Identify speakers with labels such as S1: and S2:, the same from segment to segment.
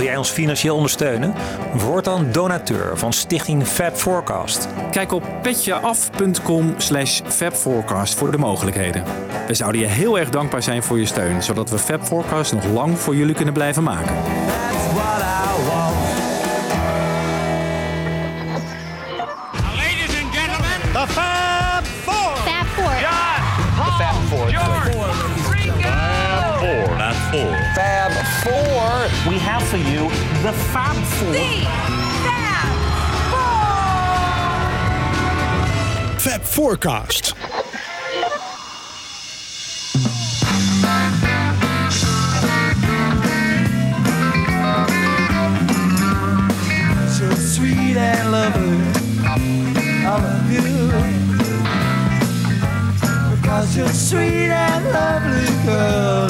S1: Wil jij ons financieel ondersteunen? Word dan donateur van Stichting Fab Forecast.
S2: Kijk op petjeaf.com slash fabforecast voor de mogelijkheden. We zouden je heel erg dankbaar zijn voor je steun, zodat we Fab Forecast nog lang voor jullie kunnen blijven maken.
S3: We have for you the Fab Four.
S4: The Fab Four.
S5: Fab Forecast.
S6: so sweet and lovely. I love you because you're sweet and lovely, girl.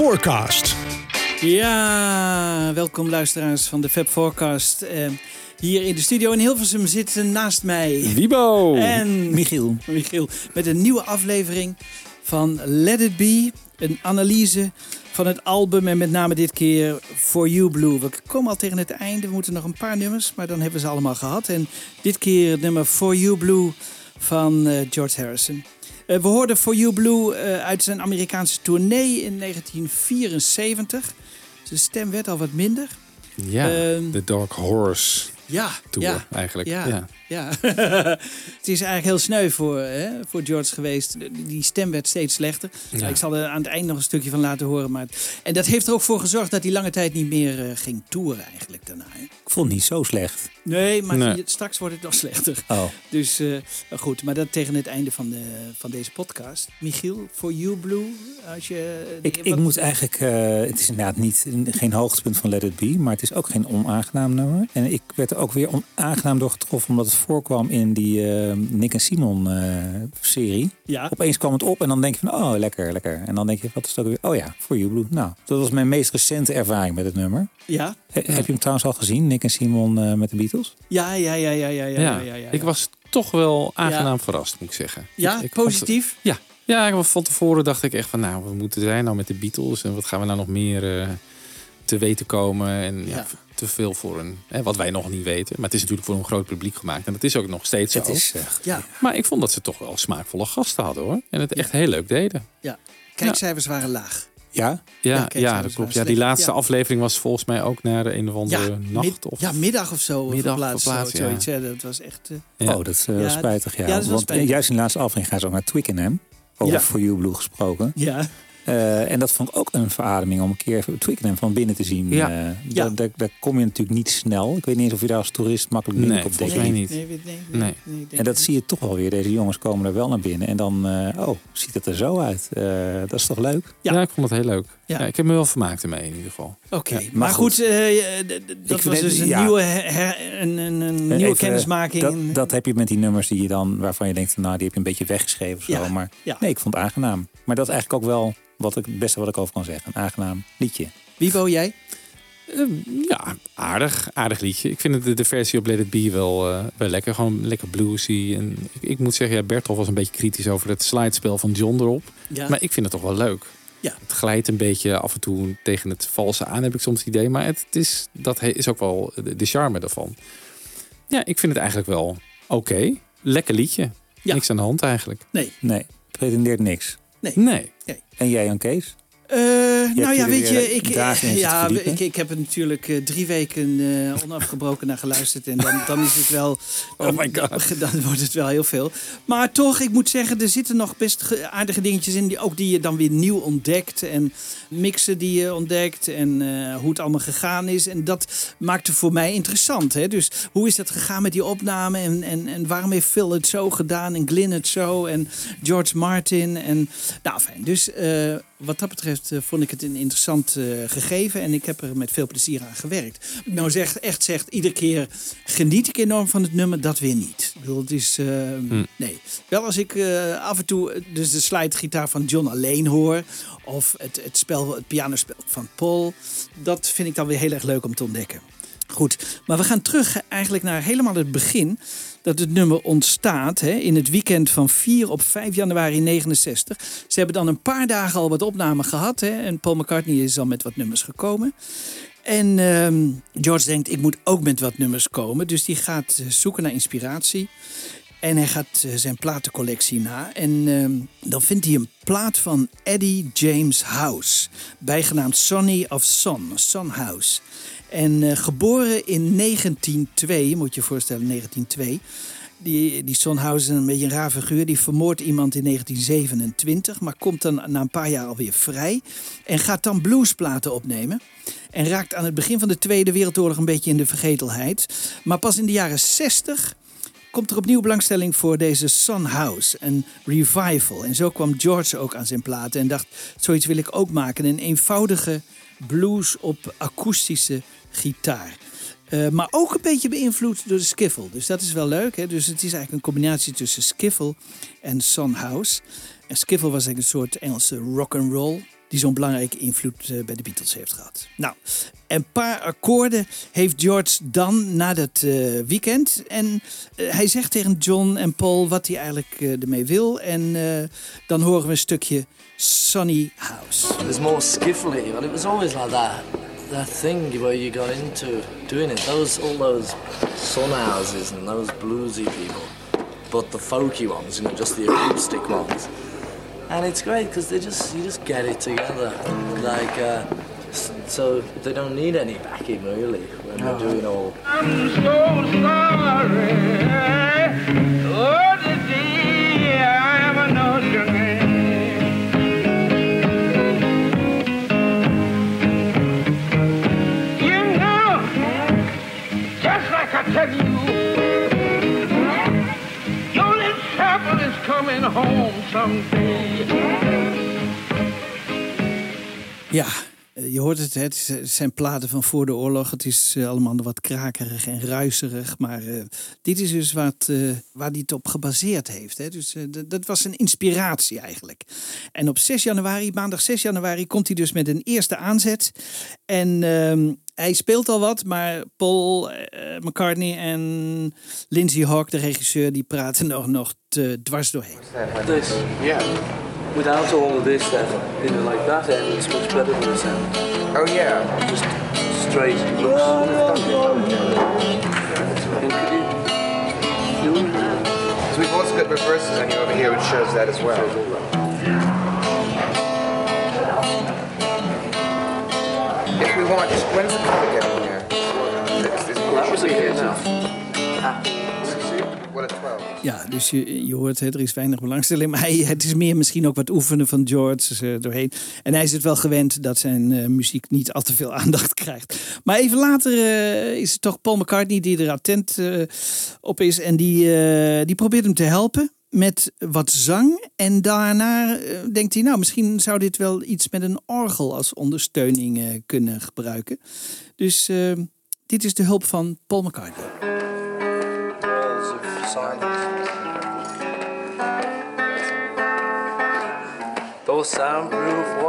S5: Forecast.
S7: Ja, welkom luisteraars van de Fab Forecast. Eh, hier in de studio in Hilversum zitten naast mij
S2: Wibo!
S7: en
S1: Michiel.
S7: Michiel met een nieuwe aflevering van Let It Be. Een analyse van het album en met name dit keer For You Blue. We komen al tegen het einde, we moeten nog een paar nummers, maar dan hebben we ze allemaal gehad. En dit keer het nummer For You Blue van eh, George Harrison. Eh, we hoorden For You Blue eh, uit zijn Amerikaanse tournee in 1974. Zijn stem werd al wat minder.
S2: Ja,
S7: Ehm,
S2: de Dark Horse
S7: Ja,
S2: Tour
S7: ja.
S2: eigenlijk.
S7: Ja,
S2: Ja.
S7: ja. het is eigenlijk heel sneu voor, hè, voor George geweest. Die stem werd steeds slechter.
S2: Ja.
S7: Ik zal er aan het eind nog een stukje van laten horen. Maar... En dat heeft er ook voor gezorgd dat hij lange tijd niet meer eh, ging toeren eigenlijk daarna. Hè.
S1: Ik vond het niet zo slecht.
S7: Nee, maar
S2: Nee.
S7: straks wordt het nog slechter.
S1: Oh.
S7: Dus eh, goed, maar dat tegen het einde van, de, van deze podcast. Michiel, voor You Blue, als je...
S1: Ik,
S7: wat-
S1: ik moet eigenlijk, eh, het is inderdaad niet, geen hoogtepunt van Let It Be, maar het is ook geen onaangenaam nummer. En ik werd er ook weer onaangenaam door getroffen, omdat het voorkwam in die eh, Nick en Simon eh, serie.
S7: Ja,
S1: Opeens kwam het op en dan denk je van, oh lekker, lekker. En dan denk je, wat is ook weer? Oh ja, For You Blue. Nou, dat was mijn meest recente ervaring met het nummer.
S7: ja,
S1: He- Heb je hem trouwens al gezien, Nick en Simon eh, met de Beatles?
S7: Ja, ja, ja, ja, ja, ja,
S2: Ja,
S7: ja, ja, ja.
S2: ik was toch wel aangenaam verrast, moet ik zeggen.
S7: Ja,
S2: Ik- ik vond-
S7: positief?
S2: Ja, ja ik, van tevoren dacht ik echt van, nou, wat moeten zijn nou met de Beatles? En wat gaan we nou nog meer eh, te weten komen? En ja,
S7: Ja.
S2: te veel voor een, hè, wat wij nog niet weten. Maar het is natuurlijk voor een groot publiek gemaakt. En dat is ook nog steeds zo.
S1: Is,
S7: Ja,
S2: Maar ik vond dat ze toch wel smaakvolle gasten hadden hoor. En het echt heel leuk deden.
S7: ja. Kijkcijfers waren laag.
S1: Ja,
S2: Ja,
S7: Ja,
S2: dat klopt. Ja, die laatste
S7: Ja.
S2: aflevering was volgens mij ook naar een of andere nacht. of,
S7: ja, middag of zo.
S2: Middag
S7: verplaatst,
S2: ja.
S7: zoiets. hè. Dat was echt... eh,
S2: Ja.
S1: oh dat is eh,
S7: Ja,
S1: spijtig. Ja.
S7: ja, dat is wel
S1: Want
S7: spijtig.
S1: juist in de laatste aflevering gaan ze ook naar Twickenham. Over
S7: Ja.
S1: For You Blue gesproken.
S7: ja,
S1: Eh, en dat vond ik ook een verademing om een keer Twickenham van binnen te zien.
S2: Ja.
S1: Eh,
S7: Ja.
S1: daar, daar, daar kom je natuurlijk niet snel. Ik weet niet eens of je daar als toerist makkelijk binnen
S2: Nee,
S1: komt.
S2: volgens mij
S1: ik.
S2: niet.
S7: Nee, nee,
S1: En dat zie je toch wel weer. Deze jongens komen er wel naar binnen. En dan, eh, oh, ziet het er zo uit. Eh, dat is toch leuk?
S7: Ja.
S2: Ja. ik vond het heel leuk.
S7: Ja.
S2: Ja. ik heb me wel vermaakt ermee in ieder geval.
S7: Oké,
S1: Ja,
S7: maar,
S1: maar
S7: goed,
S1: goed.
S7: eh, d- dat
S1: Ik
S7: was
S1: vind-
S7: dus een
S1: ja.
S7: nieuwe, her- een, een, een nieuwe
S1: Even,
S7: kennismaking.
S1: Dat, dat heb je met die nummers die je dan, waarvan je denkt, nou, die heb je een beetje weggeschreven of zo.
S7: Ja,
S1: Maar
S7: ja.
S1: nee, ik vond het aangenaam. Maar dat is eigenlijk ook wel wat ik, het beste wat ik over kan zeggen. Een aangenaam liedje.
S7: Wiebo, jij?
S2: Ehm, ja, aardig. Aardig liedje. Ik vind de, de versie op Let It Be wel, eh, wel lekker. Gewoon lekker bluesy. En ik, ik moet zeggen, ja, Bertol was een beetje kritisch over het slidespel van John erop.
S7: Ja.
S2: Maar ik vind het toch wel leuk.
S7: Ja.
S2: Het glijdt een beetje af en toe tegen het valse aan, heb ik soms het idee. Maar het, het is, dat is ook wel de, de charme daarvan. Ja, ik vind het eigenlijk wel oké. Lekker liedje.
S7: Ja.
S2: Niks aan de hand eigenlijk.
S7: Nee.
S1: Nee, pretendeert niks.
S2: Nee.
S1: En jij, Jan Kees?
S7: Eh, nou ja, weet je, ik,
S1: in
S7: ja, ik, ik heb er natuurlijk eh, drie weken eh, onafgebroken naar geluisterd. En dan, dan is het wel.
S2: Oh my god.
S7: Dan wordt het wel heel veel. Maar toch, ik moet zeggen, er zitten nog best ge- aardige dingetjes in. Die, ook die je dan weer nieuw ontdekt. En mixen die je ontdekt. En eh, hoe het allemaal gegaan is. En dat maakt het voor mij interessant. Hè? Dus hoe is dat gegaan met die opname? En, en, en waarom heeft Phil het zo gedaan? En Glyn het zo? En George Martin? En, nou, fijn. Dus eh, wat dat betreft eh, vond ik het een interessant eh, gegeven. En ik heb er met veel plezier aan gewerkt. Nou zegt, echt zegt, iedere keer geniet ik enorm van het nummer. Dat weer niet. Ik bedoel, het is... eh, Nee. Wel als ik eh, af en toe dus de slidegitaar van John alleen hoor. Of het, het, spel, het pianospel van Paul. Dat vind ik dan weer heel erg leuk om te ontdekken. Goed, maar we gaan terug eigenlijk naar helemaal het begin. Dat het nummer ontstaat hè, in het weekend van 4 op 5 januari 69. Ze hebben dan een paar dagen al wat opnamen gehad. Hè, en Paul McCartney is al met wat nummers gekomen. En ehm, George denkt, ik moet ook met wat nummers komen. Dus die gaat eh, zoeken naar inspiratie. En hij gaat eh, zijn platencollectie na. En ehm, dan vindt hij een plaat van Eddie James House. Bijgenaamd Sonny of Son, Son House. En eh, geboren in 1902, moet je je voorstellen, 1902. Die, die is een beetje een raar figuur. Die vermoordt iemand in 1927, maar komt dan na een paar jaar alweer vrij. En gaat dan bluesplaten opnemen. En raakt aan het begin van de Tweede Wereldoorlog een beetje in de vergetelheid. Maar pas in de jaren 60 komt er opnieuw belangstelling voor deze Son House, een revival. En zo kwam George ook aan zijn platen en dacht, zoiets wil ik ook maken. Een eenvoudige blues op akoestische gitaar. Eh, maar ook een beetje beïnvloed door de skiffle. Dus dat is wel leuk. Hè? Dus het is eigenlijk een combinatie tussen skiffle en Son House. En skiffle was eigenlijk een soort Engelse rock and roll. die zo'n belangrijke invloed eh, bij de Beatles heeft gehad. Nou, een paar akkoorden heeft George dan na dat eh, weekend. En hij zegt tegen John en Paul wat hij eigenlijk ermee wil. En dan horen we een stukje Sunny House.
S8: Was more skiffly, but it was always like that. That thing where you got into doing it. Those all those sun houses and those bluesy people, but the folky ones, you know, just the acoustic ones. And it's great because they just you just get it together, like uh, so they don't need any backing really when they're doing all.
S4: I'm so sorry. Oh, home someday.
S7: Ja, je hoort het, hè, het zijn platen van voor de oorlog. Het is eh, allemaal wat krakerig en ruiserig. Maar eh, dit is dus wat, eh, waar hij het op gebaseerd heeft. Hè. Dus eh, dat was een inspiratie eigenlijk. En op 6 januari, maandag 6 januari, komt hij dus met een eerste aanzet. En ehm, hij speelt al wat, maar Paul eh, McCartney en Lindsay Hawk, de regisseur, die praten nog, nog te dwars doorheen.
S8: This,
S9: Yeah.
S8: Without all of this, then, you know, like that end, it's much better than the sound.
S9: Oh yeah.
S8: Just straight looks. And could you do?
S9: So we've also got reverses on you over here, which shows that as well. If we want, just when's the color getting here? It's, it's
S8: That was a
S9: here
S8: good
S9: too.
S8: Enough.
S9: What a 12.
S7: Ja, dus je, je hoort, er is weinig belangstelling. Maar het is meer misschien ook wat oefenen van George eh, doorheen. En hij is het wel gewend dat zijn eh, muziek niet al te veel aandacht krijgt. Maar even later eh, is het toch Paul McCartney die er attent op is. En die, die probeert hem te helpen met wat zang. En daarna denkt hij, nou, misschien zou dit wel iets met een orgel als ondersteuning kunnen gebruiken. Dus dit is de hulp van Paul McCartney.
S8: Walls of silence. Those soundproof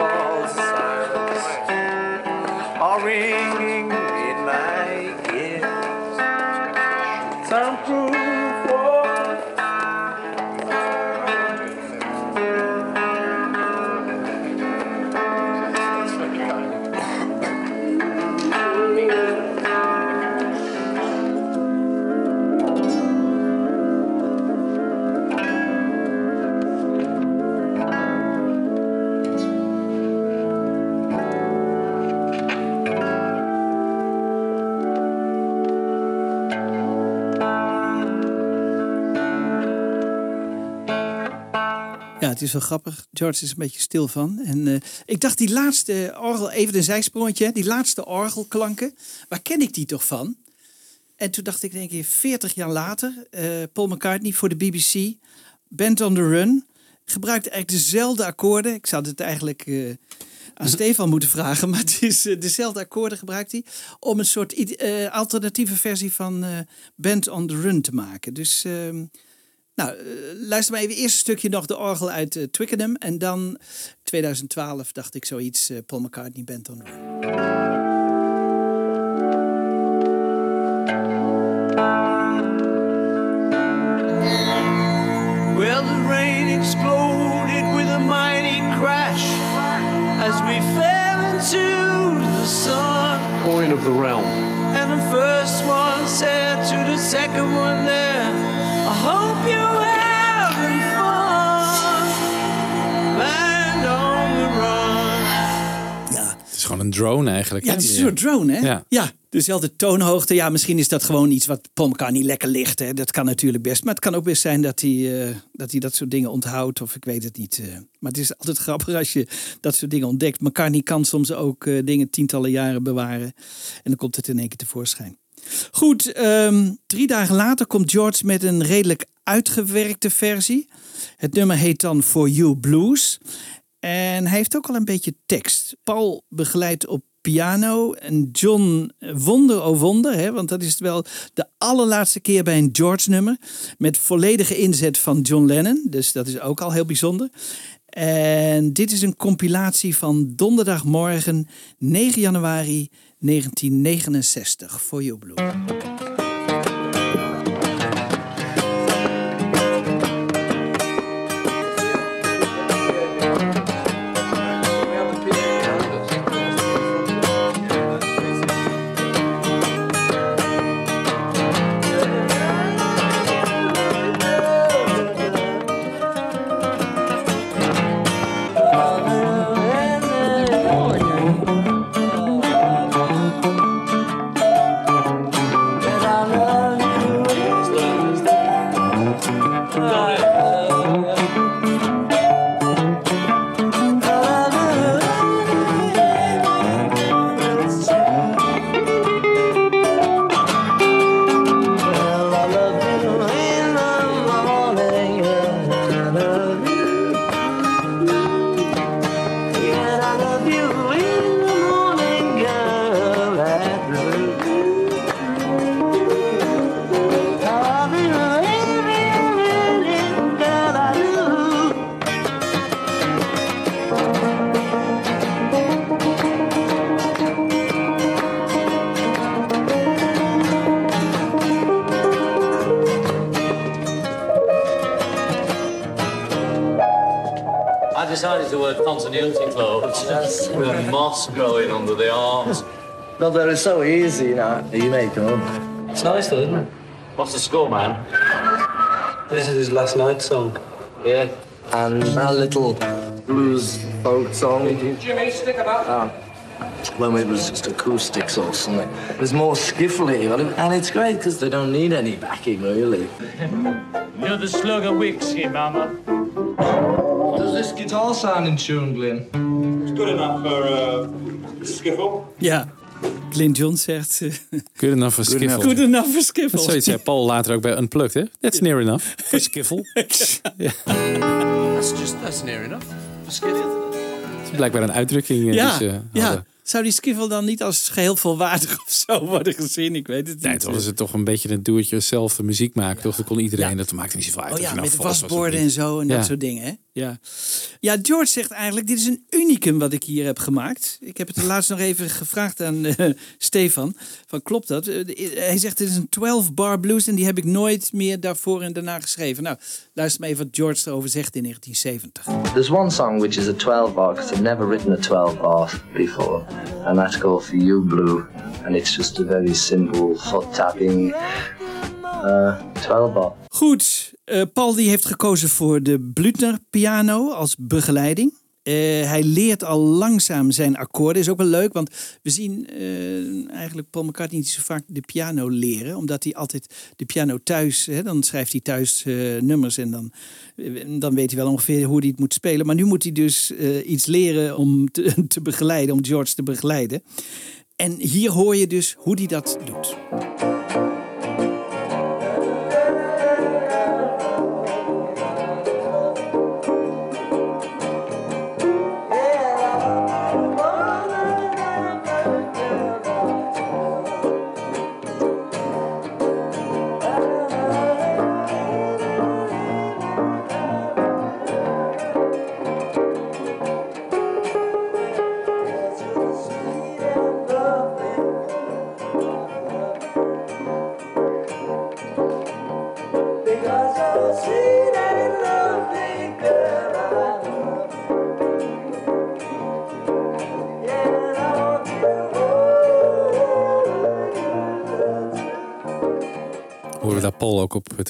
S7: Ja, het is wel grappig. George is een beetje stil van. En eh, ik dacht, die laatste orgel, even een zijsprongetje, die laatste orgelklanken, waar ken ik die toch van? En toen dacht ik, denk ik, 40 jaar later, eh, Paul McCartney voor de BBC, Band on the Run, gebruikt eigenlijk dezelfde akkoorden. Ik zou het eigenlijk eh, aan Stefan moeten vragen, maar het is dezelfde akkoorden gebruikt hij om een soort alternatieve versie van Band on the Run te maken. Dus ehm, nou, eh, luister maar even eerst een stukje nog de orgel uit eh, Twickenham. En dan 2012 dacht ik zoiets, eh, Paul McCartney Band on the Run.
S10: Well, the rain exploded with a mighty crash as we fell into the sun.
S8: Coin of the realm.
S10: And the first one said to the second one there,
S2: drone eigenlijk.
S7: ja
S2: hè?
S7: het is een soort drone, hè?
S2: Ja.
S7: dezelfde toonhoogte. Ja, misschien is dat gewoon iets wat Paul McCartney lekker ligt. Hè? Dat kan natuurlijk best. Maar het kan ook best zijn dat hij, eh, dat, hij dat soort dingen onthoudt. Of ik weet het niet. eh. Maar het is altijd grappig als je dat soort dingen ontdekt. McCartney kan soms ook eh, dingen tientallen jaren bewaren. En dan komt het in één keer tevoorschijn. Goed, ehm, drie dagen later komt George met een redelijk uitgewerkte versie. Het nummer heet dan For You Blues. En hij heeft ook al een beetje tekst. Paul begeleidt op piano en John wonder oh wonder, hè, want dat is wel de allerlaatste keer bij een George nummer met volledige inzet van John Lennon, dus dat is ook al heel bijzonder. En dit is een compilatie van donderdagmorgen 9 januari 1969 voor Blue.
S11: With moss growing under the arms.
S8: No, they're so easy, you know. You make them up.
S11: It's nice though, isn't it? What's the score, man? This is his last night song. Yeah.
S8: And that little blues folk song.
S4: Jimmy, stick about.
S8: Um, when it was just acoustics or something. There's more skiffly, and it's great because they don't need any backing, really.
S11: You're the slugger Wixie, mama.
S9: Does this guitar sound in tune, Glenn?
S12: It's good enough for uh, skiffle.
S7: Ja, Clint John zegt... eh,
S2: Good enough for skiffle.
S7: Good enough for skiffle.
S2: Dat zoiets zei Paul later ook bij Unplugged, hè? That's near enough for skiffle.
S8: That's just, that's near enough. For skiffle.
S2: Dat is blijkbaar een uitdrukking eh,
S7: Ja,
S2: die ze
S7: ja. Zou die skiffle dan niet als geheel volwaardig of zo worden gezien? Ik weet het
S2: Nee,
S7: niet.
S2: toen was het toch een beetje een do-it-yourself de muziek maken. Toch? Dat kon iedereen. Dat maakte niet zoveel uit.
S7: Oh ja,
S2: nou
S7: met wasborden en zo en
S2: Ja.
S7: dat soort dingen. Hè? Ja. ja, George zegt eigenlijk, dit is een unicum wat ik hier heb gemaakt. Ik heb het laatst nog even gevraagd aan eh, Stefan. Van, klopt dat? Eh, hij zegt, het is een 12-bar blues en die heb ik nooit meer daarvoor en daarna geschreven. Nou, luister maar even wat George erover zegt in 1970.
S8: There's one song which is a 12 bar because I've never written a 12 bar before, and that's called For You Blue, and it's just a very simple foot tapping uh, 12 bar.
S7: Goed, eh, Paul die heeft gekozen voor de Blüthner piano als begeleiding. Eh, hij leert al langzaam zijn akkoorden. Is ook wel leuk, want we zien eh, eigenlijk Paul McCartney niet zo vaak de piano leren. Omdat hij altijd de piano thuis, hè, dan schrijft hij thuis nummers en dan, dan weet hij wel ongeveer hoe hij het moet spelen. Maar nu moet hij dus iets leren om te, te begeleiden, om George te begeleiden. En hier hoor je dus hoe hij dat doet.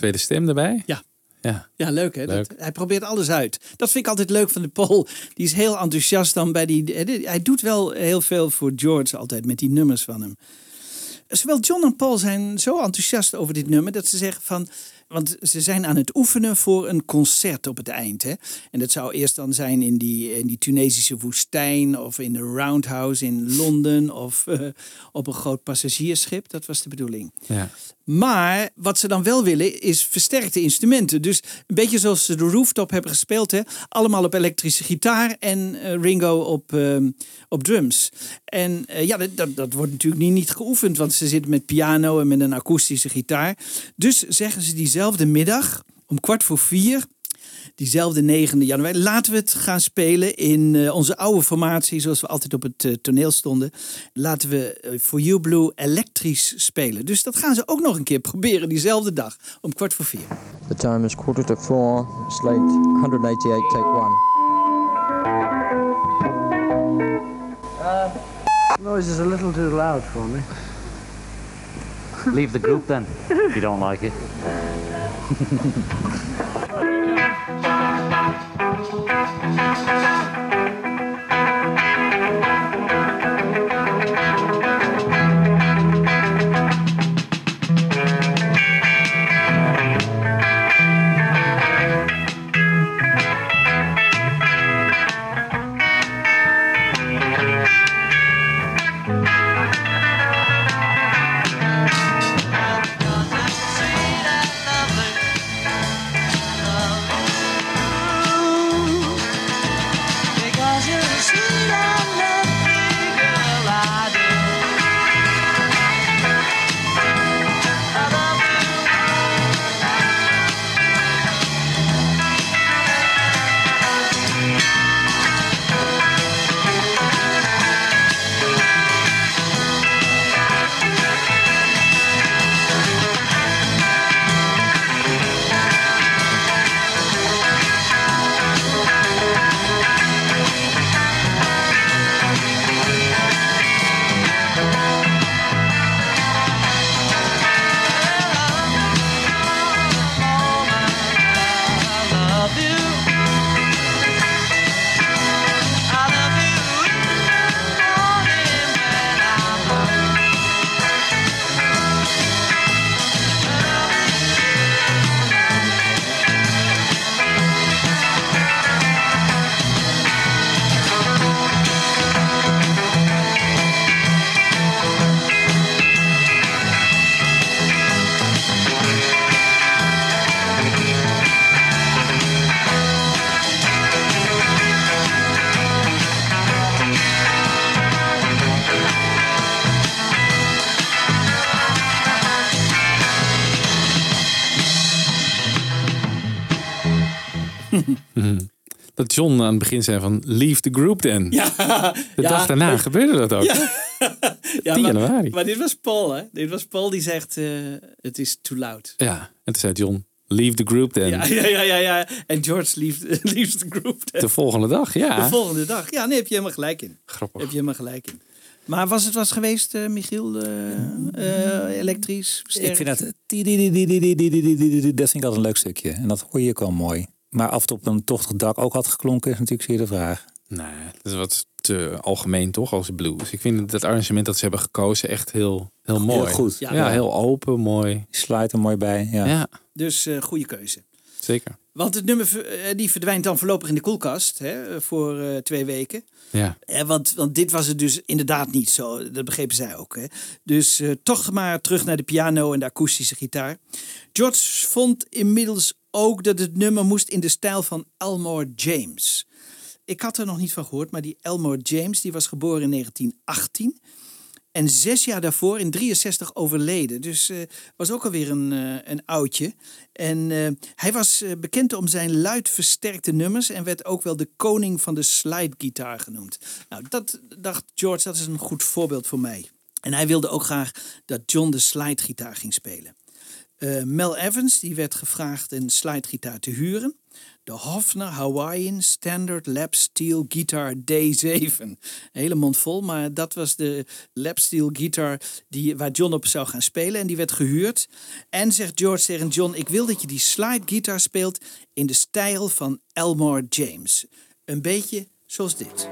S2: Tweede stem erbij?
S7: Ja.
S2: Ja.
S7: Ja, leuk hè.
S2: Leuk.
S7: Dat, hij probeert alles uit. Dat vind ik altijd leuk van de Paul. Die is heel enthousiast dan bij die. Hij doet wel heel veel voor George altijd met die nummers van hem. Zowel John en Paul zijn zo enthousiast over dit nummer dat ze zeggen van. Want ze zijn aan het oefenen voor een concert op het eind. Hè? En dat zou eerst dan zijn in die, in die Tunesische woestijn. Of in de Roundhouse in Londen. Of eh, op een groot passagiersschip. Dat was de bedoeling.
S2: Ja.
S7: Maar wat ze dan wel willen is versterkte instrumenten. Dus een beetje zoals ze de rooftop hebben gespeeld. Hè? Allemaal op elektrische gitaar en eh, Ringo op, ehm, op drums. En eh, ja, dat, dat, dat wordt natuurlijk niet, niet geoefend. Want ze zitten met piano en met een akoestische gitaar. Dus zeggen ze diezelfde middag om kwart voor vier... diezelfde 9 januari. Laten we het gaan spelen in eh, onze oude formatie, zoals we altijd op het eh, toneel stonden. Laten we eh, For You Blue elektrisch spelen. Dus dat gaan ze ook nog een keer proberen diezelfde dag, om kwart voor vier.
S13: The time is quarter to four. Slate 188, take one.
S11: Noise is a little too loud for me.
S6: Leave the group then, if you don't like it.
S2: aan het begin zijn van leave the group then.
S7: Ja.
S2: De dag daarna gebeurde dat ook.
S7: Ja. ja
S2: 10 januari.
S7: Maar, dit was Paul, hè? Dit was Paul die zegt, het is too loud.
S2: Ja, en toen zei John, leave the group then.
S7: Ja, ja, ja. ja, En George leaves leaves the group then.
S2: De volgende dag, ja.
S7: De volgende dag. Ja, nee, heb je helemaal gelijk in.
S2: Grappig.
S7: Heb je helemaal gelijk in. Maar was het was geweest, uh, Michiel, uh, uh, elektrisch? Sterk?
S1: Ik vind dat... Dat vind ik altijd een leuk stukje. En dat hoor je ook wel mooi. Maar of het op een tochtig dak ook had geklonken, is natuurlijk zeer de vraag.
S2: Nee, dat is wat te algemeen toch als blues. Ik vind dat arrangement dat ze hebben gekozen echt heel, heel mooi.
S1: goed.
S2: Ja,
S1: Ja.
S2: heel open, mooi.
S1: Sluit er mooi bij. Ja.
S2: Ja,
S7: Dus eh goede keuze.
S2: zeker.
S7: Want het nummer eh, die verdwijnt dan voorlopig in de koelkast hè, voor eh, twee weken.
S2: Ja.
S7: Eh, want, want dit was het dus inderdaad niet zo. Dat begrepen zij ook. Hè. Dus eh, toch maar terug naar de piano en de akoestische gitaar. George vond inmiddels ook dat het nummer moest in de stijl van Elmore James. Ik had er nog niet van gehoord, maar die Elmore James die was geboren in 1918. En zes jaar daarvoor, in 63, overleden. Dus eh, was ook alweer een, eh, een oudje. En eh, hij was bekend om zijn luid versterkte nummers. En werd ook wel de koning van de slidegitaar genoemd. Nou, dat dacht George, dat is een goed voorbeeld voor mij. En hij wilde ook graag dat John de slidegitaar ging spelen. Eh, Mel Evans die werd gevraagd een slidegitaar te huren. De Hofner Hawaiian Standard Lap Steel Guitar D7. Een hele mond vol, maar dat was de lap steel guitar die, waar John op zou gaan spelen. En die werd gehuurd. En zegt George tegen John, ik wil dat je die slide guitar speelt in de stijl van Elmore James. Een beetje zoals dit.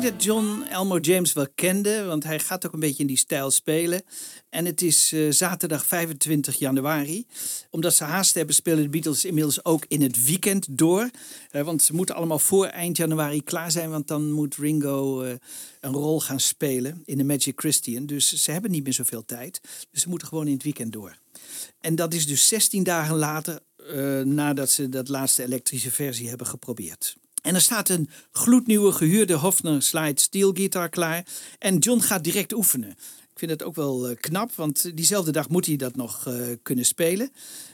S7: Denk dat John Elmore James wel kende, want hij gaat ook een beetje in die stijl spelen. En het is eh, zaterdag 25 januari. Omdat ze haast hebben, spelen de Beatles inmiddels ook in het weekend door. Eh, want ze moeten allemaal voor eind januari klaar zijn, want dan moet Ringo eh, een rol gaan spelen in de Magic Christian. Dus ze hebben niet meer zoveel tijd. Dus ze moeten gewoon in het weekend door. En dat is dus 16 dagen later nadat ze dat laatste elektrische versie hebben geprobeerd. En er staat een gloednieuwe gehuurde Hofner Slide Steel gitaar klaar. En John gaat direct oefenen. Ik vind het ook wel eh, knap, want diezelfde dag moet hij dat nog eh, kunnen spelen.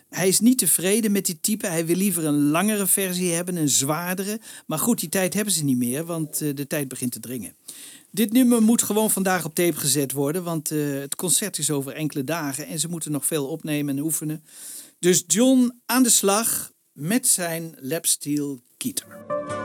S7: Hij is niet tevreden met die type. Hij wil liever een langere versie hebben, een zwaardere. Maar goed, die tijd hebben ze niet meer, want eh, de tijd begint te dringen. Dit nummer moet gewoon vandaag op tape gezet worden, want het concert is over enkele dagen en ze moeten nog veel opnemen en oefenen. Dus John aan de slag met zijn lapsteel gitaar.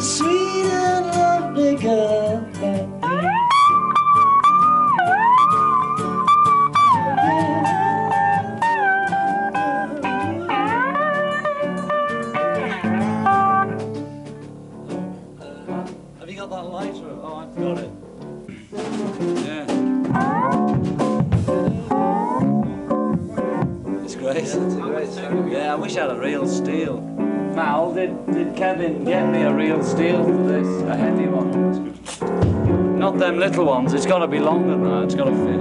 S10: Because sweet and lovely, girl. Have you got that lighter? Oh, I've got it. Yeah. It's great. Yeah, it's great. Yeah, I wish I had a real steel. Mal, did, did Kevin get me a real steel for this? A heavy one? Not them little ones. It's got to be longer than that. It's got to fit.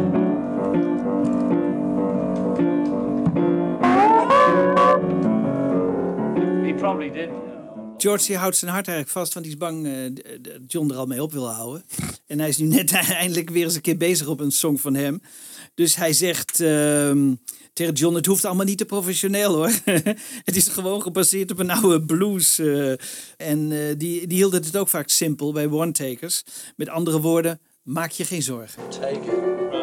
S10: He probably did.
S7: George houdt zijn hart eigenlijk vast, want die is bang eh, dat John er al mee op wil houden. En hij is nu net eindelijk weer eens een keer bezig op een song van hem. Dus hij zegt ehm, tegen John, het hoeft allemaal niet te professioneel hoor. het is gewoon gebaseerd op een oude blues. eh, en eh, die, die hielden het ook vaak simpel bij one-takers. Met andere woorden, maak je geen zorgen.
S8: Take it.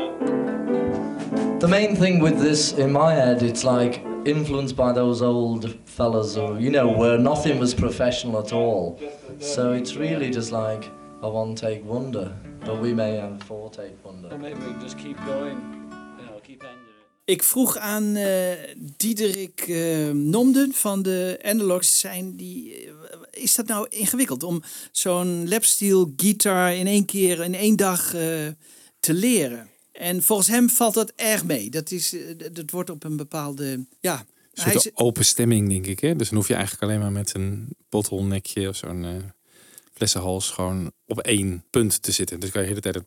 S8: The main thing with this in my head, it's like influenced by those old fellas who, you know, where nothing was professional at all. So it's really just like a one take wonder. But we may have a four take wonder.
S10: Or maybe we just keep going.
S7: Ik vroeg aan eh Diederik eh, Nomden van de Analogs, zijn die, eh, is dat nou ingewikkeld om zo'n lapsteel gitaar in één keer, in één dag te leren? En volgens hem valt dat erg mee. Dat, is, dat wordt op een bepaalde, ja...
S2: Een soort
S7: is-
S2: open stemming, denk ik. Hè? Dus dan hoef je eigenlijk alleen maar met een bottlenekje of zo'n flessenhals gewoon op één punt te zitten. Dus kan je de hele tijd het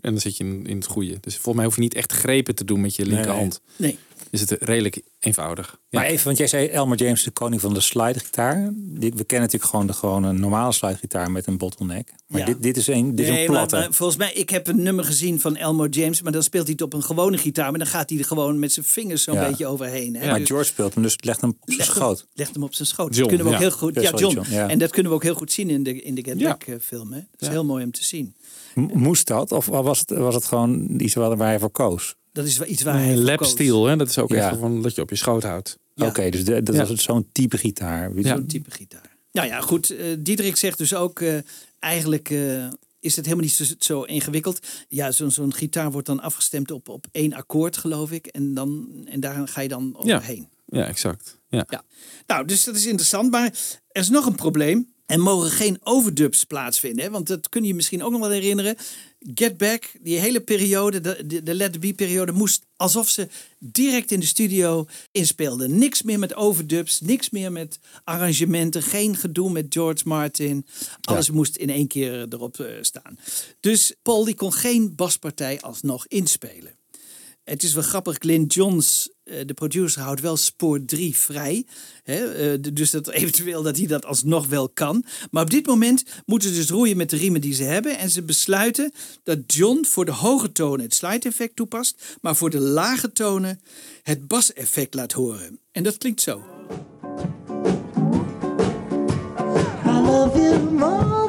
S2: en dan zit je in, in het goede. Dus volgens mij hoef je niet echt grepen te doen met je
S1: Nee,
S2: linkerhand.
S7: Nee.
S2: Is het redelijk eenvoudig.
S1: Maar even, want jij zei Elmer James, de koning van de slidegitaar. We kennen natuurlijk gewoon de gewoon een normale slidegitaar met een bottleneck. Maar
S7: Ja.
S1: dit, dit is een, dit is
S7: Nee,
S1: een platte.
S7: maar volgens mij, ik heb een nummer gezien van Elmore James, maar dan speelt hij het op een gewone gitaar, maar dan gaat hij er gewoon met zijn vingers zo'n
S1: Ja.
S7: beetje overheen. Hè?
S1: maar
S7: Dus-
S1: George speelt hem, dus legt hem op zijn schoot.
S7: Legt hem op zijn schoot.
S1: John,
S7: dat kunnen we ook heel goed.
S1: Ja,
S7: John.
S1: John, ja.
S7: En dat kunnen we ook heel goed zien in de, in de Get
S1: Ja.
S7: Back eh, film. Hè? Dat is
S1: Ja.
S7: heel mooi om te zien.
S1: Moest dat? Of was het, was het gewoon iets waar waar hij voor koos?
S7: Dat is wel iets waar hij
S2: Nee, lapsteel, hè? dat is ook
S1: Ja.
S2: echt van dat je op je schoot houdt.
S1: Oké, dus de- dat
S2: Ja.
S1: was het zo'n type gitaar.
S2: Ja.
S7: Zo'n type gitaar. Nou ja, goed. eh Diederik zegt dus ook, eh, eigenlijk eh, is het helemaal niet zo, zo ingewikkeld. Ja, zo'n zo'n gitaar wordt dan afgestemd op, op één akkoord, geloof ik. En, dan, en daar ga je dan
S2: Ja.
S7: overheen.
S2: Ja, exact. Ja.
S7: Ja. Nou, dus dat is interessant. Maar er is nog een probleem. Er mogen geen overdubs plaatsvinden. Hè? Want dat kun je je misschien ook nog wel herinneren. Get Back, die hele periode, de, de, de Let Be periode, moest alsof ze direct in de studio inspeelden. Niks meer met overdubs, niks meer met arrangementen, geen gedoe met George Martin. Alles moest in één keer erop eh, staan. Dus Paul die kon geen baspartij alsnog inspelen. Het is wel grappig, Glyn Johns, eh, de producer, houdt wel spoor 3 vrij. Hè? eh, dus dat eventueel dat hij dat alsnog wel kan. Maar op dit moment moeten ze dus roeien met de riemen die ze hebben. En ze besluiten dat John voor de hoge tonen het slide-effect toepast. Maar voor de lage tonen het bas-effect laat horen. En dat klinkt zo.
S10: I love you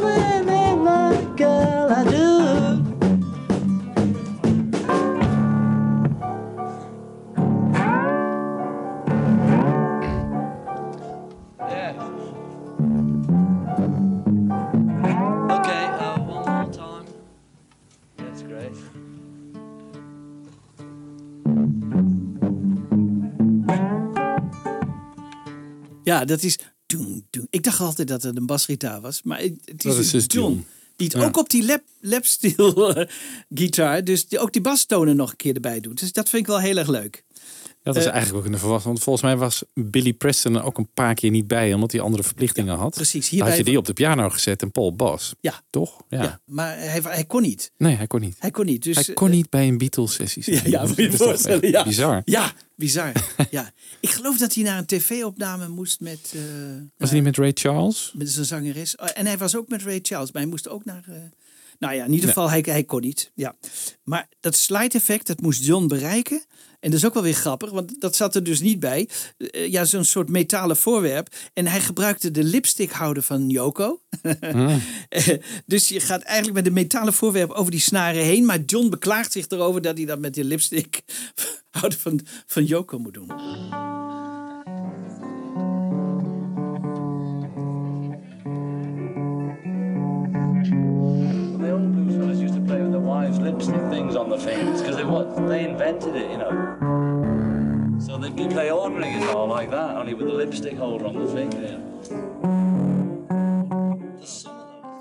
S7: Ja, dat is... Doen, doen. Ik dacht altijd dat het een basgitaar was. Maar het is,
S2: dus
S7: John.
S2: John.
S7: Die het
S2: Ja.
S7: ook op die lap, lapsteel eh, gitaar, dus die, ook die bastonen nog een keer erbij doet. Dus dat vind ik wel heel erg leuk.
S2: Dat is
S7: Eh,
S2: eigenlijk ook kunnen verwachten. Want volgens mij was Billy Preston er ook een paar keer niet bij. Omdat hij andere verplichtingen had.
S7: precies.
S2: Dan had
S7: Hierbij-
S2: je die op de piano gezet en Paul Bas.
S7: Ja.
S2: Toch? Ja.
S7: Ja. maar hij, hij kon niet.
S2: Nee, hij kon niet.
S7: Hij kon niet. Dus,
S2: hij kon niet bij een Beatles sessie
S7: Ja, ja, moet je je voorstellen. Ja.
S2: Bizar.
S7: Ja, bizar. ja. Ik geloof dat hij naar een tv-opname moest met... eh,
S2: Was hij niet met Ray Charles?
S7: met zijn zangeres. Oh, En hij was ook met Ray Charles, maar hij moest ook naar. Nou ja, in ieder
S2: Ja.
S7: geval, hij, hij kon niet. Ja. Maar dat slide-effect, dat moest John bereiken. En dat is ook wel weer grappig, want dat zat er dus niet bij. Eh, ja, zo'n soort metalen voorwerp. En hij gebruikte de lipstickhouder van Yoko.
S2: Hmm.
S7: Eh, dus je gaat eigenlijk met een metalen voorwerp over die snaren heen. Maar John beklaagt zich erover dat hij dat met de lipstickhouder van, van Yoko moet doen.
S14: The blues fellas used to play with their wives' lipstick things on their fingers because they what they invented it, you know. So they could play ordinary guitar like that, only with the lipstick holder on the finger.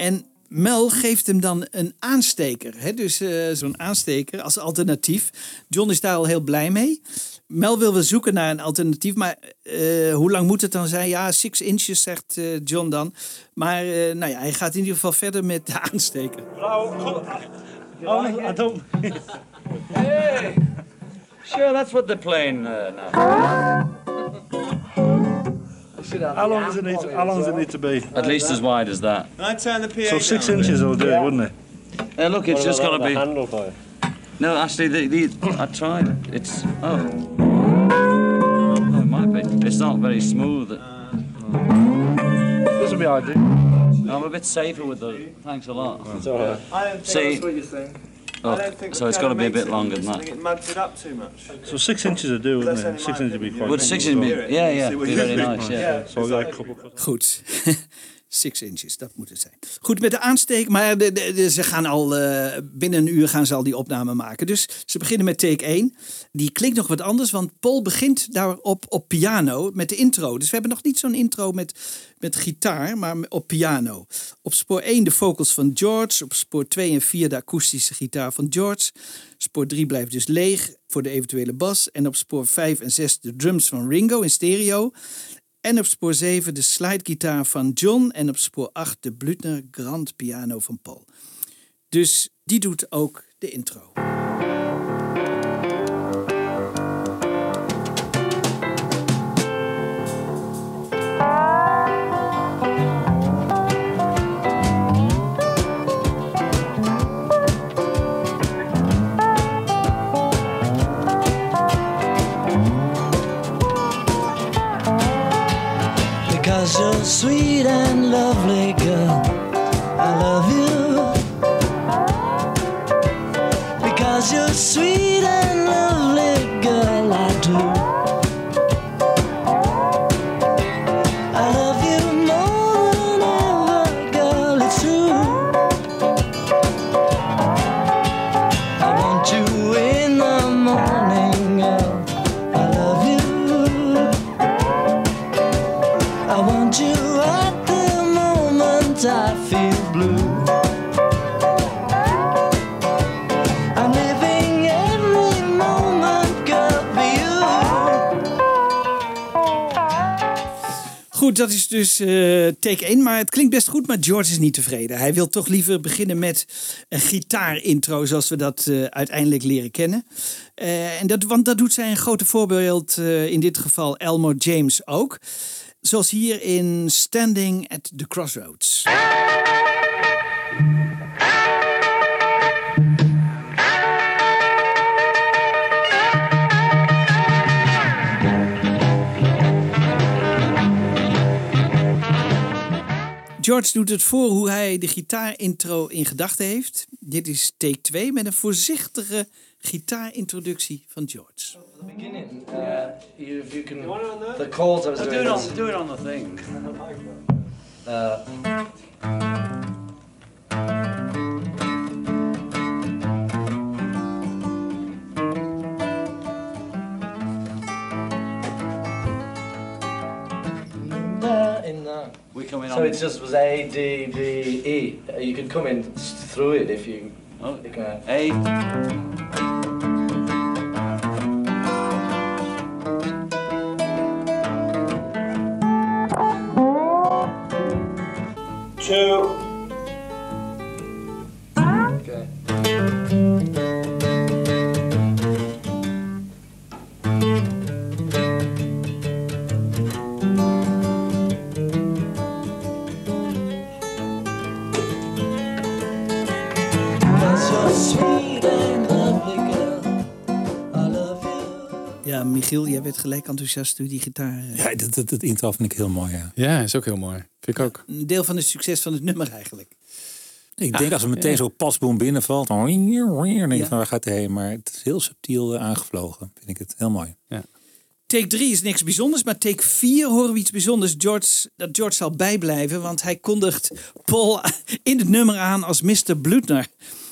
S7: En Mel geeft hem dan een aansteker. Hè? Dus eh, zo'n aansteker als alternatief. John is daar al heel blij mee. Mel wil wel zoeken naar een alternatief. Maar eh, hoe lang moet het dan zijn? Ja, six inches, zegt eh, John dan. Maar eh, nou ja, hij gaat in ieder geval verder met de aansteker.
S14: Oh, I don't. hey, sure, that's what they're playing uh, now.
S12: How long does it need? To, how long does it need to be?
S14: At least as wide as that.
S12: I turn the PA so six inches will do it, wouldn't it?
S14: Uh, look, it's just got to be.
S12: handle for.
S14: No, actually, the, the, I tried. It's oh. oh, it might be. It's not very smooth.
S12: This will be ideal.
S14: I'm a bit safer with the. Thanks a lot.
S12: It's alright. I don't think
S14: See,
S12: that's what you're saying.
S14: Look,
S12: I don't think
S14: so it's got to be a bit longer than that.
S12: it mugs it up too much. So six inches would do, wouldn't it? Six inches would be quite.
S14: Would six inches be- yeah, yeah, be very nice, yeah.
S12: So I'll get a couple.
S7: Goed. Six inches, dat moet het zijn. Goed, met de aansteek. Maar ze gaan al eh, binnen een uur gaan ze al die opname maken. Dus ze beginnen met take 1. Die klinkt nog wat anders, want Paul begint daarop op piano met de intro. Dus we hebben nog niet zo'n intro met, met gitaar, maar op piano. Op spoor 1 de vocals van George. Op spoor 2 en 4 de akoestische gitaar van George. Spoor 3 blijft dus leeg voor de eventuele bas. En op spoor 5 en 6 de drums van Ringo in stereo. En op spoor 7 de slidegitaar van John. En op spoor 8 de Blüthner Grand Piano van Paul. Dus die doet ook de intro.
S10: Sweet and lovely, girl. I love you. Because you're sweet
S7: Goed, dat is dus eh, take 1. Maar het klinkt best goed, maar George is niet tevreden. Hij wil toch liever beginnen met een gitaarintro, zoals we dat eh, uiteindelijk leren kennen. Eh, en dat, want dat doet zijn grote voorbeeld, in dit geval Elmore James ook. Zoals hier in Standing at the Crossroads. George doet het voor hoe hij de gitaarintro in gedachten heeft. Dit is take 2 met een voorzichtige gitaarintroductie van George.
S8: beginning, uh, you, you can, the chords I was
S14: No, do it on, do it on the thing.
S8: Uh, there, in that.
S14: We come in
S8: So it just was A, D, B, E. You can come in through it if you.
S14: Oh,
S8: you can,
S14: A.
S12: Two.
S7: Ja, Michiel, jij werd gelijk enthousiast door die gitaar. eh.
S1: Ja, dat, dat, dat intro vind ik heel mooi, ja.
S2: Ja, is ook heel mooi. Vind ik ook.
S7: Een deel van het succes van het nummer eigenlijk.
S1: Ik denk als er meteen
S7: ja.
S1: zo pasboom binnenvalt, dan denk ik
S7: Ja.
S1: van waar gaat hij heen? Maar het is heel subtiel eh, aangevlogen, vind ik het heel mooi.
S2: Ja.
S7: Take 3 is niks bijzonders, maar take 4 horen we iets bijzonders. George, dat George zal bijblijven, want hij kondigt Paul in het nummer aan als Mr. Blutner.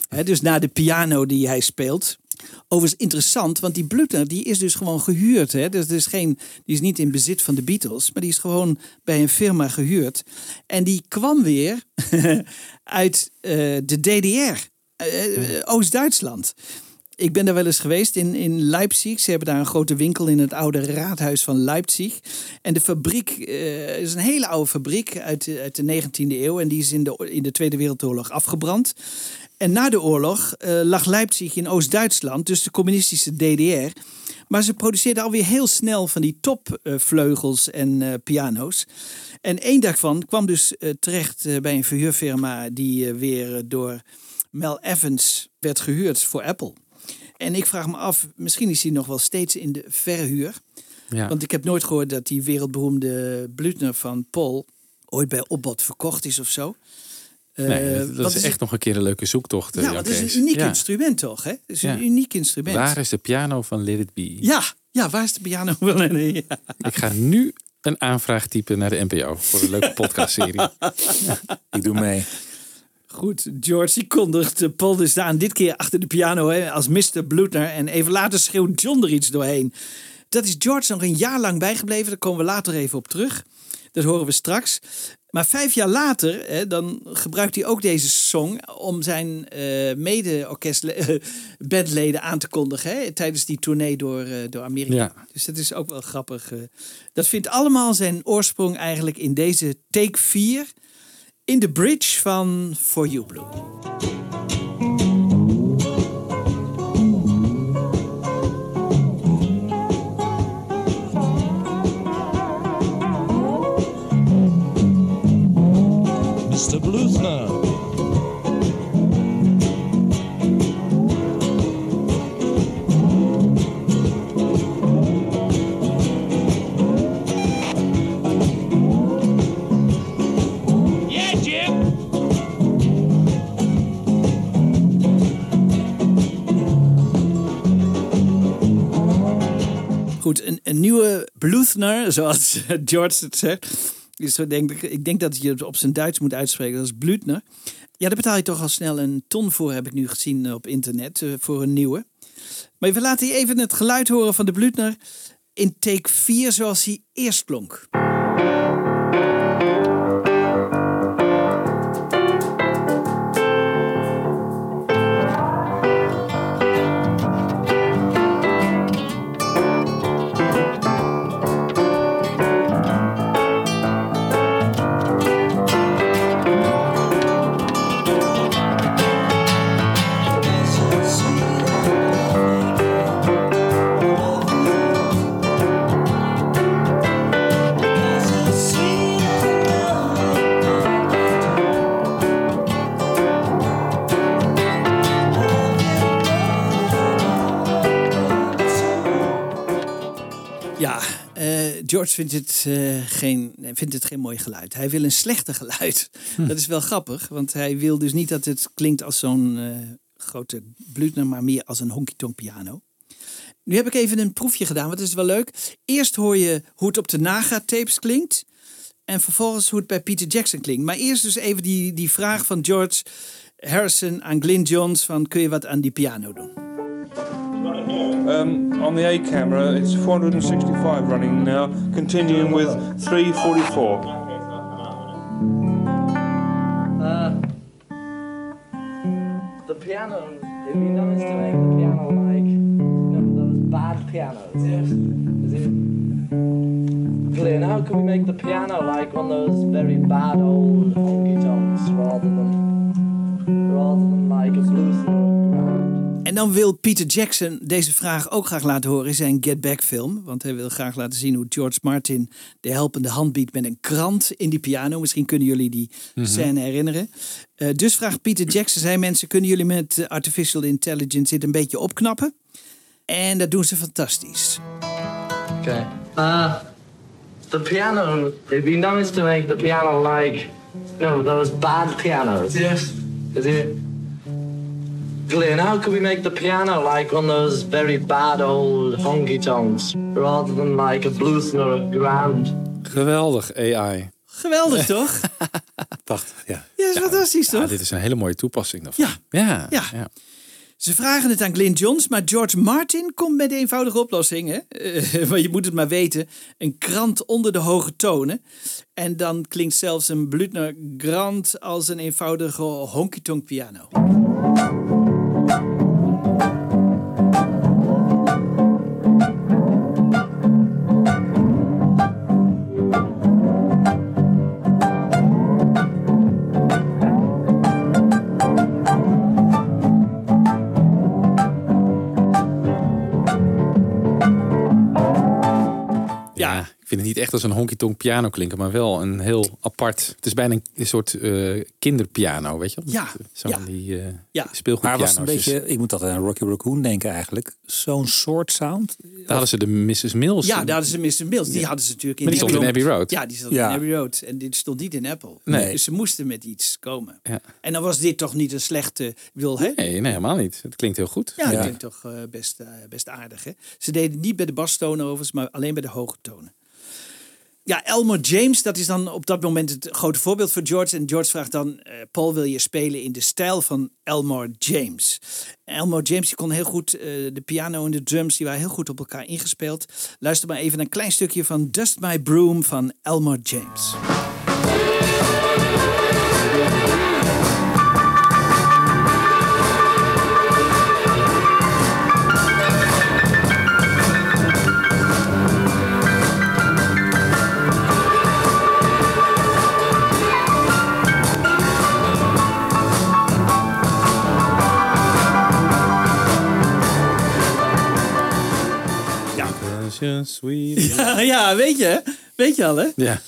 S7: Hè, dus na de piano die hij speelt. Overigens interessant, want die Blutner die is dus gewoon gehuurd. Hè? Dus het is geen, die is niet in bezit van de Beatles, maar die is gewoon bij een firma gehuurd. En die kwam weer uit eh, de DDR, eh, Oost-Duitsland. Ik ben daar wel eens geweest in, in Leipzig. Ze hebben daar een grote winkel in het oude raadhuis van Leipzig. En de fabriek eh, is een hele oude fabriek uit, uit de 19e eeuw. En die is in de, in de Tweede Wereldoorlog afgebrand. En na de oorlog eh, lag Leipzig in Oost-Duitsland, dus de communistische DDR. Maar ze produceerden alweer heel snel van die topvleugels en eh, piano's. En één daarvan kwam dus eh, terecht bij een verhuurfirma die weer door Mel Evans werd gehuurd voor Apple. En ik vraag me af, misschien is hij nog wel steeds in de verhuur.
S2: Ja.
S7: Want ik heb nooit gehoord dat die wereldberoemde Blutner van Paul ooit bij opbod verkocht is of zo. Eh,
S2: Nee, dat, dat is
S7: het-
S2: echt nog een keer een leuke zoektocht.
S7: ja, het is een uniek
S2: Ja.
S7: instrument toch? Hè? Het is een
S2: Ja.
S7: uniek instrument.
S2: Waar is de piano van Let It Be?
S7: Ja, ja, waar is de piano? wel? Ja.
S2: Ik ga nu een aanvraag typen naar de NPO voor een leuke podcastserie.
S1: Ik doe mee.
S7: Goed, George die kondigt eh, Paul dus aan. Dit keer achter de piano hè, als Mr. Blutner. En even later schreeuwt John er iets doorheen. Dat is George nog een jaar lang bijgebleven. Daar komen we later even op terug. Dat horen we straks. Maar vijf jaar later, hè, dan gebruikt hij ook deze song om zijn eh mede-orkestbandleden aan te kondigen. Hè, tijdens die tournee door, eh, door Amerika.
S2: Ja.
S7: Dus dat is ook wel grappig. eh. dat vindt allemaal zijn oorsprong eigenlijk in deze take 4 in de bridge van For You Blue.
S15: Mr. Bluthner.
S4: Yeah, Jim.
S7: Goed, een, een nieuwe Bluthner, zoals George het zegt. Dus zo denk ik, ik denk dat je het op zijn Duits moet uitspreken als Blutner. Ja, daar betaal je toch al snel een ton voor, heb ik nu gezien op internet, eh, voor een nieuwe. Maar we laten even het geluid horen van de Blutner in take 4 zoals hij eerst klonk. George vindt het, eh, geen, vindt het geen mooi geluid. Hij wil een slechter geluid. Dat is wel grappig, want hij wil dus niet dat het klinkt als zo'n eh, grote Blutner, maar meer als een honky-tonk piano. Nu heb ik even een proefje gedaan, want dat is wel leuk. Eerst hoor je hoe het op de Naga-tapes klinkt. En vervolgens hoe het bij Peter Jackson klinkt. Maar eerst dus even die, die vraag van George Harrison aan Glyn Johns van kun je wat aan die piano doen?
S12: Um, on the A camera, it's 465 running now, continuing with 344.
S8: Uh, the piano, it'd be nice to make the piano like, you know, those bad pianos. Yes. Is it? Glenn, how can we make the piano like one of those very bad old honky tonks rather than, rather than like a blues
S7: En dan wil Peter Jackson deze vraag ook graag laten horen in zijn Get Back film. Want hij wil graag laten zien hoe George Martin de helpende hand biedt met een krant in die piano. Misschien kunnen jullie die
S2: Mhm.
S7: scène herinneren. Eh, dus vraagt Peter Jackson, zei mensen, kunnen jullie met artificial intelligence dit een beetje opknappen? En dat doen ze fantastisch.
S8: Okay. Uh, the piano, it'd be nice to make the piano like, know, those bad pianos. Yes. Is it? Glenn, how can we make the piano like one of those very bad old honky tonks rather than like a blues or a grand?
S2: Geweldig, AI.
S7: Geweldig toch?
S2: Prachtig, ja.
S7: Ja, dat is fantastisch
S2: Ja,
S7: toch?
S2: dit is een hele mooie toepassing daarvan. Ja. Ja.
S7: Ja. Ze vragen het aan Glyn Johns, maar George Martin komt met de eenvoudige oplossing. Hè? Eh, maar je moet het maar weten. Een krant onder de hoge tonen. En dan klinkt zelfs een Blüthner Grand als een eenvoudige honky-tonk piano.
S2: Vind het niet echt als een honky-tonk piano klinken, maar wel een heel apart. Het is bijna een, een soort eh, kinderpiano, weet je wel?
S7: Ja,
S2: Zo
S7: ja.
S2: van die eh
S7: Ja.
S1: Maar was het een beetje, ik moet altijd aan Rocky Raccoon denken eigenlijk. Zo'n soort sound.
S2: Daar hadden ze de Mrs. Mills.
S7: Ja, daar hadden ze Mr. Mills. Die hadden ze natuurlijk in
S2: Maar die stond in Abbey Road.
S7: Ja, die stond
S1: Ja.
S7: in Abbey Road. En dit stond niet in Apple.
S2: Nee.
S7: Dus ze moesten met iets komen.
S2: Ja.
S7: En dan was dit toch niet een slechte... ik bedoel, hè?
S2: Nee, nee, helemaal niet. Het klinkt heel goed.
S7: Ja, dat klinkt toch eh, best, eh, best aardig. Hè? Ze deden het niet bij de bastonen overigens, maar alleen bij de hoge tonen. Ja, Elmer James, dat is dan op dat moment het grote voorbeeld voor George. En George vraagt dan, eh, Paul wil je spelen in de stijl van Elmer James. Elmer James die kon heel goed, eh, de piano en de drums, die waren heel goed op elkaar ingespeeld. Luister maar even een klein stukje van Dust My Broom van Elmer James.
S2: Sweet.
S7: Ja, ja, weet je, weet je al hè?
S2: Ja.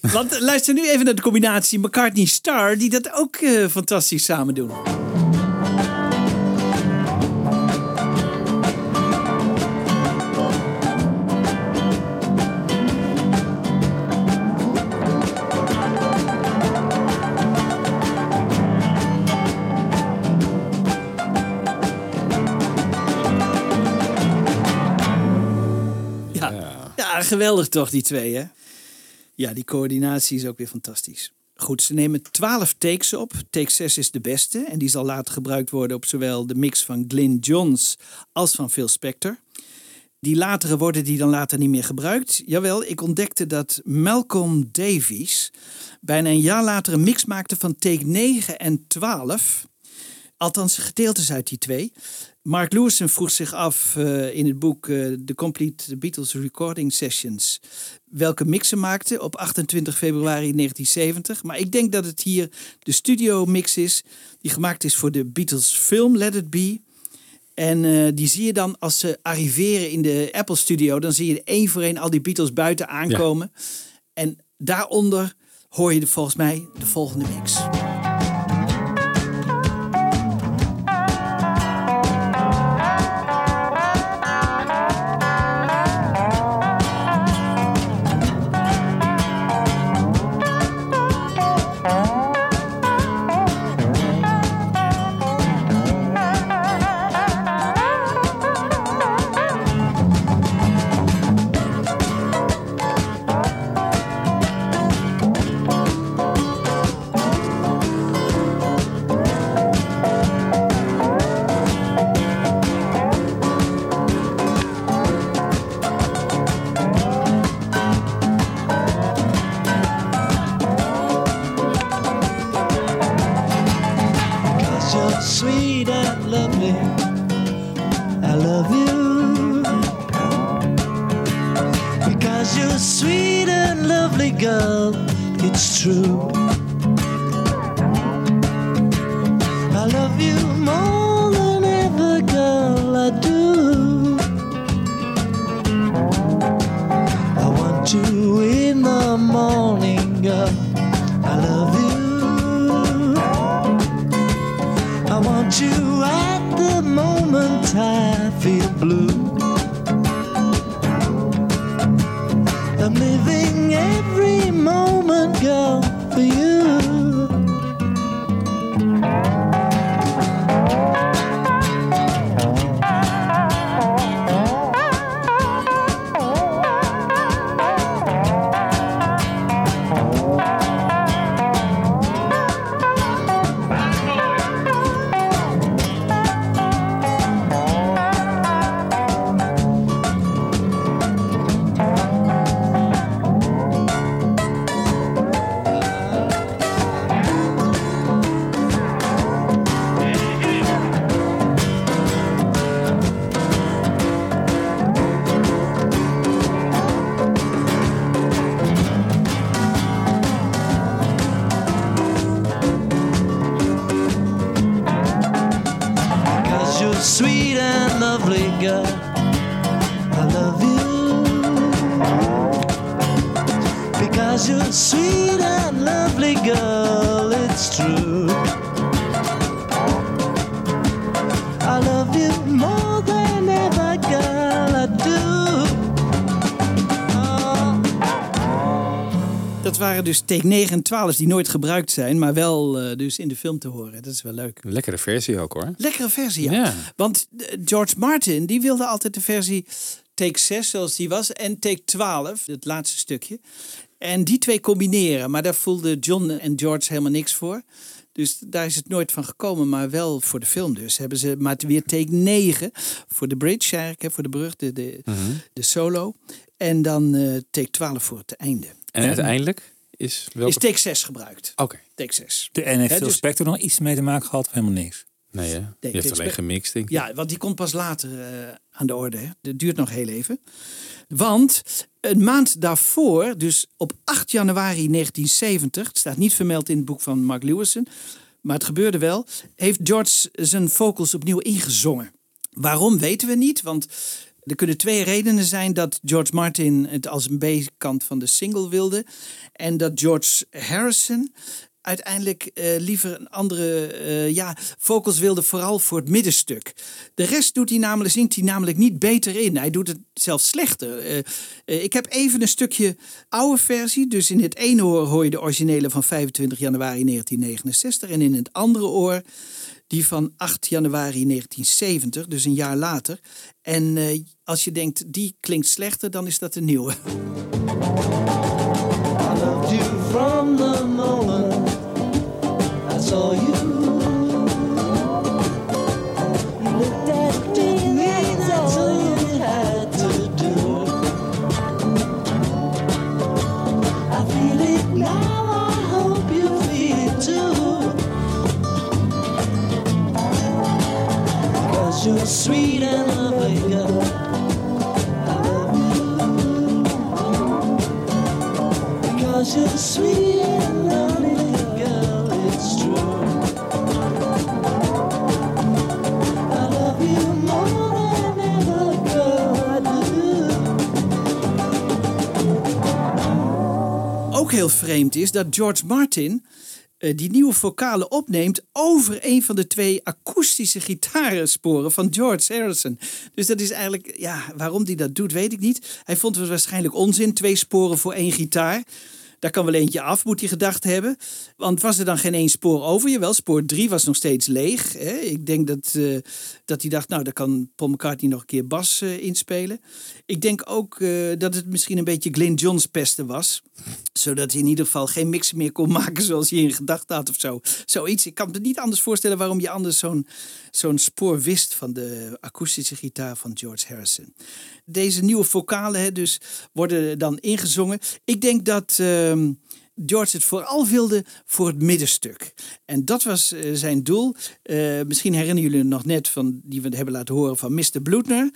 S7: Want luister nu even naar de combinatie McCartney-Star, die dat ook eh, fantastisch samen doen. Geweldig toch, die twee, hè? Ja, die coördinatie is ook weer fantastisch. Goed, ze nemen 12 takes op. Take 6 is de beste. En die zal later gebruikt worden op zowel de mix van Glyn Johns als van Phil Spector. Die latere worden die dan later niet meer gebruikt. Jawel, ik ontdekte dat Malcolm Davies bijna een jaar later een mix maakte van take 9 en 12. Althans, gedeeltes uit die twee. Mark Lewison vroeg zich af eh, in het boek eh, The Complete Beatles Recording Sessions welke mix ze maakte op 28 februari 1970. Maar ik denk dat het hier de studio mix is die gemaakt is voor de Beatles film Let It Be. En eh, die zie je dan als ze arriveren in de Apple Studio. Dan zie je één voor één al die Beatles buiten aankomen. En daaronder hoor je de, volgens mij de volgende mix. Dus take 9 en 12 die nooit gebruikt zijn, maar wel eh, dus in de film te horen. Dat is wel leuk.
S2: Lekkere versie ook hoor.
S7: Lekkere versie, ja.
S2: Ja.
S7: Want eh, George Martin, die wilde altijd de versie take 6 zoals die was en take 12, het laatste stukje. En die twee combineren, maar daar voelde John en George helemaal niks voor. Dus daar is het nooit van gekomen, maar wel voor de film dus. Hebben ze maar weer take 9 voor de bridge eigenlijk, hè, voor de brug, de, de,
S2: Mhm.
S7: de solo. En dan eh, take 12 voor het einde.
S2: En uiteindelijk is welke...
S7: Is take 6 gebruikt.
S2: Oké.
S7: Take 6.
S1: De, en heeft Phil
S7: dus-
S1: Spector nog iets mee te maken gehad of helemaal niks?
S2: Nee, hè? Die heeft alleen gemixt, denk ik.
S7: Ja, want die komt pas later eh, aan de orde. Hè. Dat duurt nog heel even. Want een maand daarvoor, dus op 8 januari 1970, het staat niet vermeld in het boek van Mark Lewison, maar het gebeurde wel, heeft George zijn vocals opnieuw ingezongen. Waarom weten we niet, want er kunnen twee redenen zijn dat George Martin het als een B-kant van de single wilde en dat George Harrison uiteindelijk eh, liever een andere eh, ja, vocals wilde, vooral voor het middenstuk. De rest doet hij namelijk, zingt hij namelijk niet beter in. Hij doet het zelfs slechter. Eh, ik heb even een stukje oude versie. Dus in het ene oor hoor je de originele van 25 januari 1969 en in het andere oor die van 8 januari 1970, dus een jaar later. En eh, als je denkt, die klinkt slechter, dan is dat de nieuwe.
S10: I loved you from the moment I saw. You You're sweet and lovely, girl. And. I love you more than ever.
S7: Ook heel vreemd is dat George Martin die nieuwe vocalen opneemt over een van de twee akoestische gitarensporen van George Harrison. Dus dat is eigenlijk, ja, waarom hij dat doet, weet ik niet. Hij vond het waarschijnlijk onzin, twee sporen voor één gitaar. Daar kan wel eentje af, moet hij gedacht hebben. Want was er dan geen één spoor over? Jawel, spoor 3 was nog steeds leeg. Hè? Ik denk dat, eh, dat hij dacht, nou, daar kan Paul McCartney nog een keer bas eh, inspelen. Ik denk ook eh, dat het misschien een beetje Glyn Johns pesten was. Zodat hij in ieder geval geen mix meer kon maken zoals hij in gedachten had of zo. Zoiets. Ik kan me niet anders voorstellen waarom je anders zo'n zo'n spoor wist van de akoestische gitaar van George Harrison. Deze nieuwe vocalen hè, dus worden dan ingezongen. Ik denk dat ehm, George het vooral wilde voor het middenstuk. En dat was eh, zijn doel. Eh, misschien herinneren jullie nog net van die we hebben laten horen van Mr. Bloedner.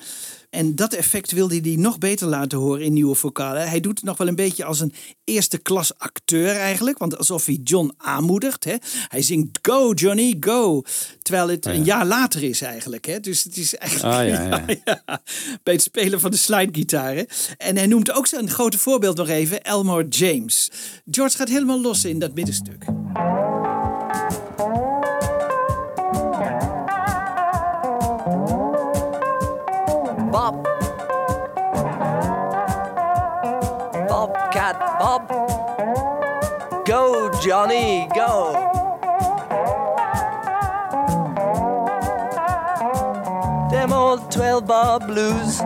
S7: En dat effect wilde hij nog beter laten horen in nieuwe vocalen. Hij doet het nog wel een beetje als een eerste klas acteur eigenlijk. Want alsof hij John aanmoedigt. Hè? Hij zingt Go Johnny, go. Terwijl het
S2: Oh ja.
S7: een jaar later is eigenlijk. Hè? Dus het is eigenlijk
S2: Ah, ja, ja.
S7: ja, bij het spelen van de slidegitaar. hè. En hij noemt ook zijn grote voorbeeld nog even, Elmore James. George gaat helemaal los in dat middenstuk.
S16: Bob. Bobcat Bob. Go, Johnny, go. Them old 12 bar blues.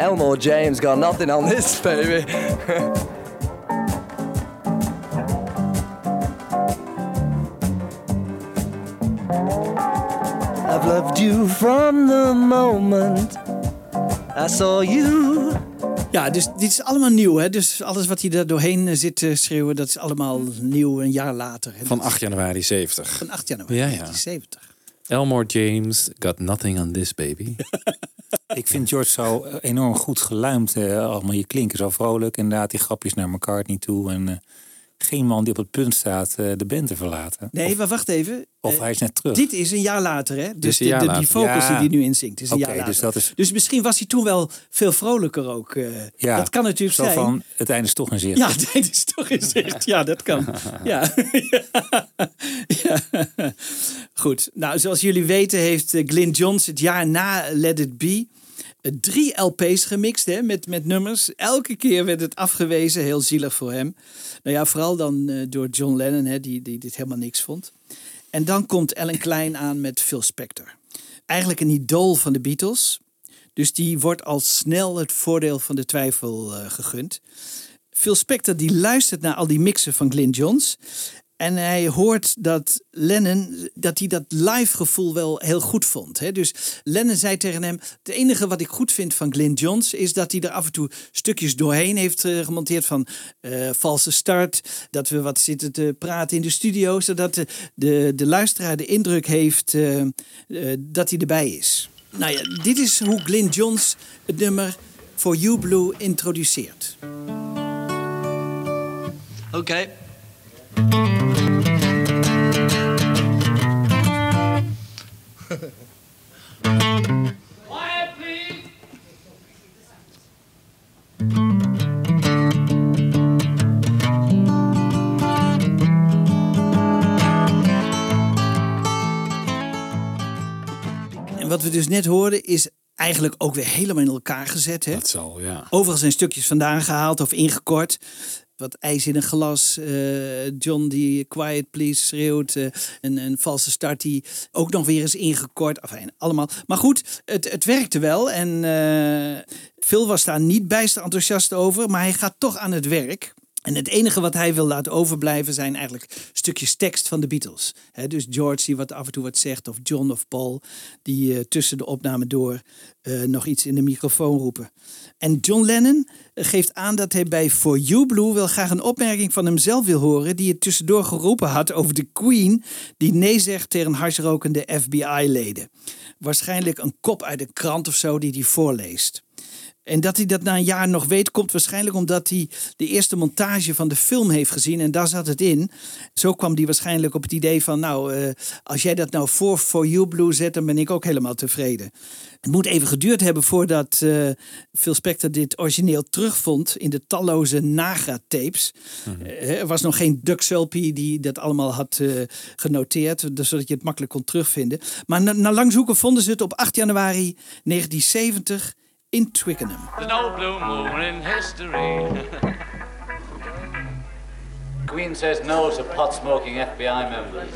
S16: Elmore James got nothing on this, baby. I've loved you from the moment I saw you.
S7: Ja, dus dit is allemaal nieuw. Hè? Dus alles wat hij daar doorheen zit te schreeuwen, dat is allemaal nieuw een jaar later. Hè?
S2: Van 8 januari 70.
S7: Van 8 januari
S2: Ja, ja.
S7: 1970.
S2: Elmore James got nothing on this baby.
S1: Ik vind George zo enorm goed geluimd. eh, allemaal je klinken zo vrolijk. Inderdaad, die grapjes naar McCartney toe. En eh, geen man die op het punt staat eh, de band te verlaten.
S7: Nee, maar wacht even.
S1: Of hij is net terug.
S7: Dit is een jaar later, hè? Dus de,
S1: jaar
S7: de-
S1: later.
S7: die
S1: Ja.
S7: die hij nu inzingt, is een jaar later.
S1: dus dat is-
S7: Dus misschien was hij toen wel veel vrolijker ook. eh.
S1: Ja,
S7: dat kan natuurlijk
S1: zo
S7: zijn.
S1: van, het einde is toch een zicht.
S7: Ja, dit is toch in zicht. Ja, dat kan. Ja. ja. Goed. Nou, zoals jullie weten heeft Glyn Johns het jaar na Let It Be drie LP's gemixt hè, met, met nummers. Elke keer werd het afgewezen. Heel zielig voor hem. Nou ja, vooral dan eh, door John Lennon, hè, die, die dit helemaal niks vond. En dan komt Ellen Klein aan met Phil Spector. Eigenlijk een idool van de Beatles. Dus die wordt al snel het voordeel van de twijfel eh, gegund. Phil Spector die luistert naar al die mixen van Glyn Johns. En hij hoort dat Lennon, dat hij dat live gevoel wel heel goed vond. Hè? Dus Lennon zei tegen hem, het enige wat ik goed vind van Glyn Johns... is dat hij er af en toe stukjes doorheen heeft eh, gemonteerd van eh, valse start. Dat we wat zitten te praten in de studio. Zodat de, de, de luisteraar de indruk heeft eh, dat hij erbij is. Nou ja, dit is hoe Glyn Johns het nummer For You Blue introduceert.
S16: Okay.
S7: En wat we dus net hoorden is eigenlijk ook weer helemaal in elkaar gezet. Hè?
S2: Dat zal, ja.
S7: Overal zijn stukjes vandaan gehaald of ingekort. Wat ijs in een glas. eh, John die quiet please schreeuwt. eh, een, een valse start die ook nog weer eens ingekort. Enfin, allemaal. Maar goed, het, het werkte wel. En eh, Phil was daar niet bijster enthousiast over. Maar hij gaat toch aan het werk. En het enige wat hij wil laten overblijven zijn eigenlijk stukjes tekst van de Beatles. Dus George die wat af en toe wat zegt, of John of Paul, die eh, tussen de opname door eh, nog iets in de microfoon roepen. En John Lennon eh, geeft aan dat hij bij For You Blue wel graag een opmerking van hemzelf wil horen, die het tussendoor geroepen had over de Queen, die nee zegt tegen harsrokende FBI-leden. Waarschijnlijk een kop uit een krant of zo die hij voorleest. En dat hij dat na een jaar nog weet, komt waarschijnlijk omdat hij de eerste montage van de film heeft gezien en daar zat het in. Zo kwam hij waarschijnlijk op het idee van, nou, eh, als jij dat nou voor For You Blue zet, dan ben ik ook helemaal tevreden. Het moet even geduurd hebben voordat eh Phil Spector dit origineel terugvond in de talloze Nagra-tapes. Eh, er was nog geen Sulpy die dat allemaal had genoteerd, dus zodat je het makkelijk kon terugvinden. Maar na, na lang zoeken vonden ze het op 8 januari 1970 in Twickenham.
S11: There's no blue moon in history.
S14: Queen says no to pot smoking FBI members.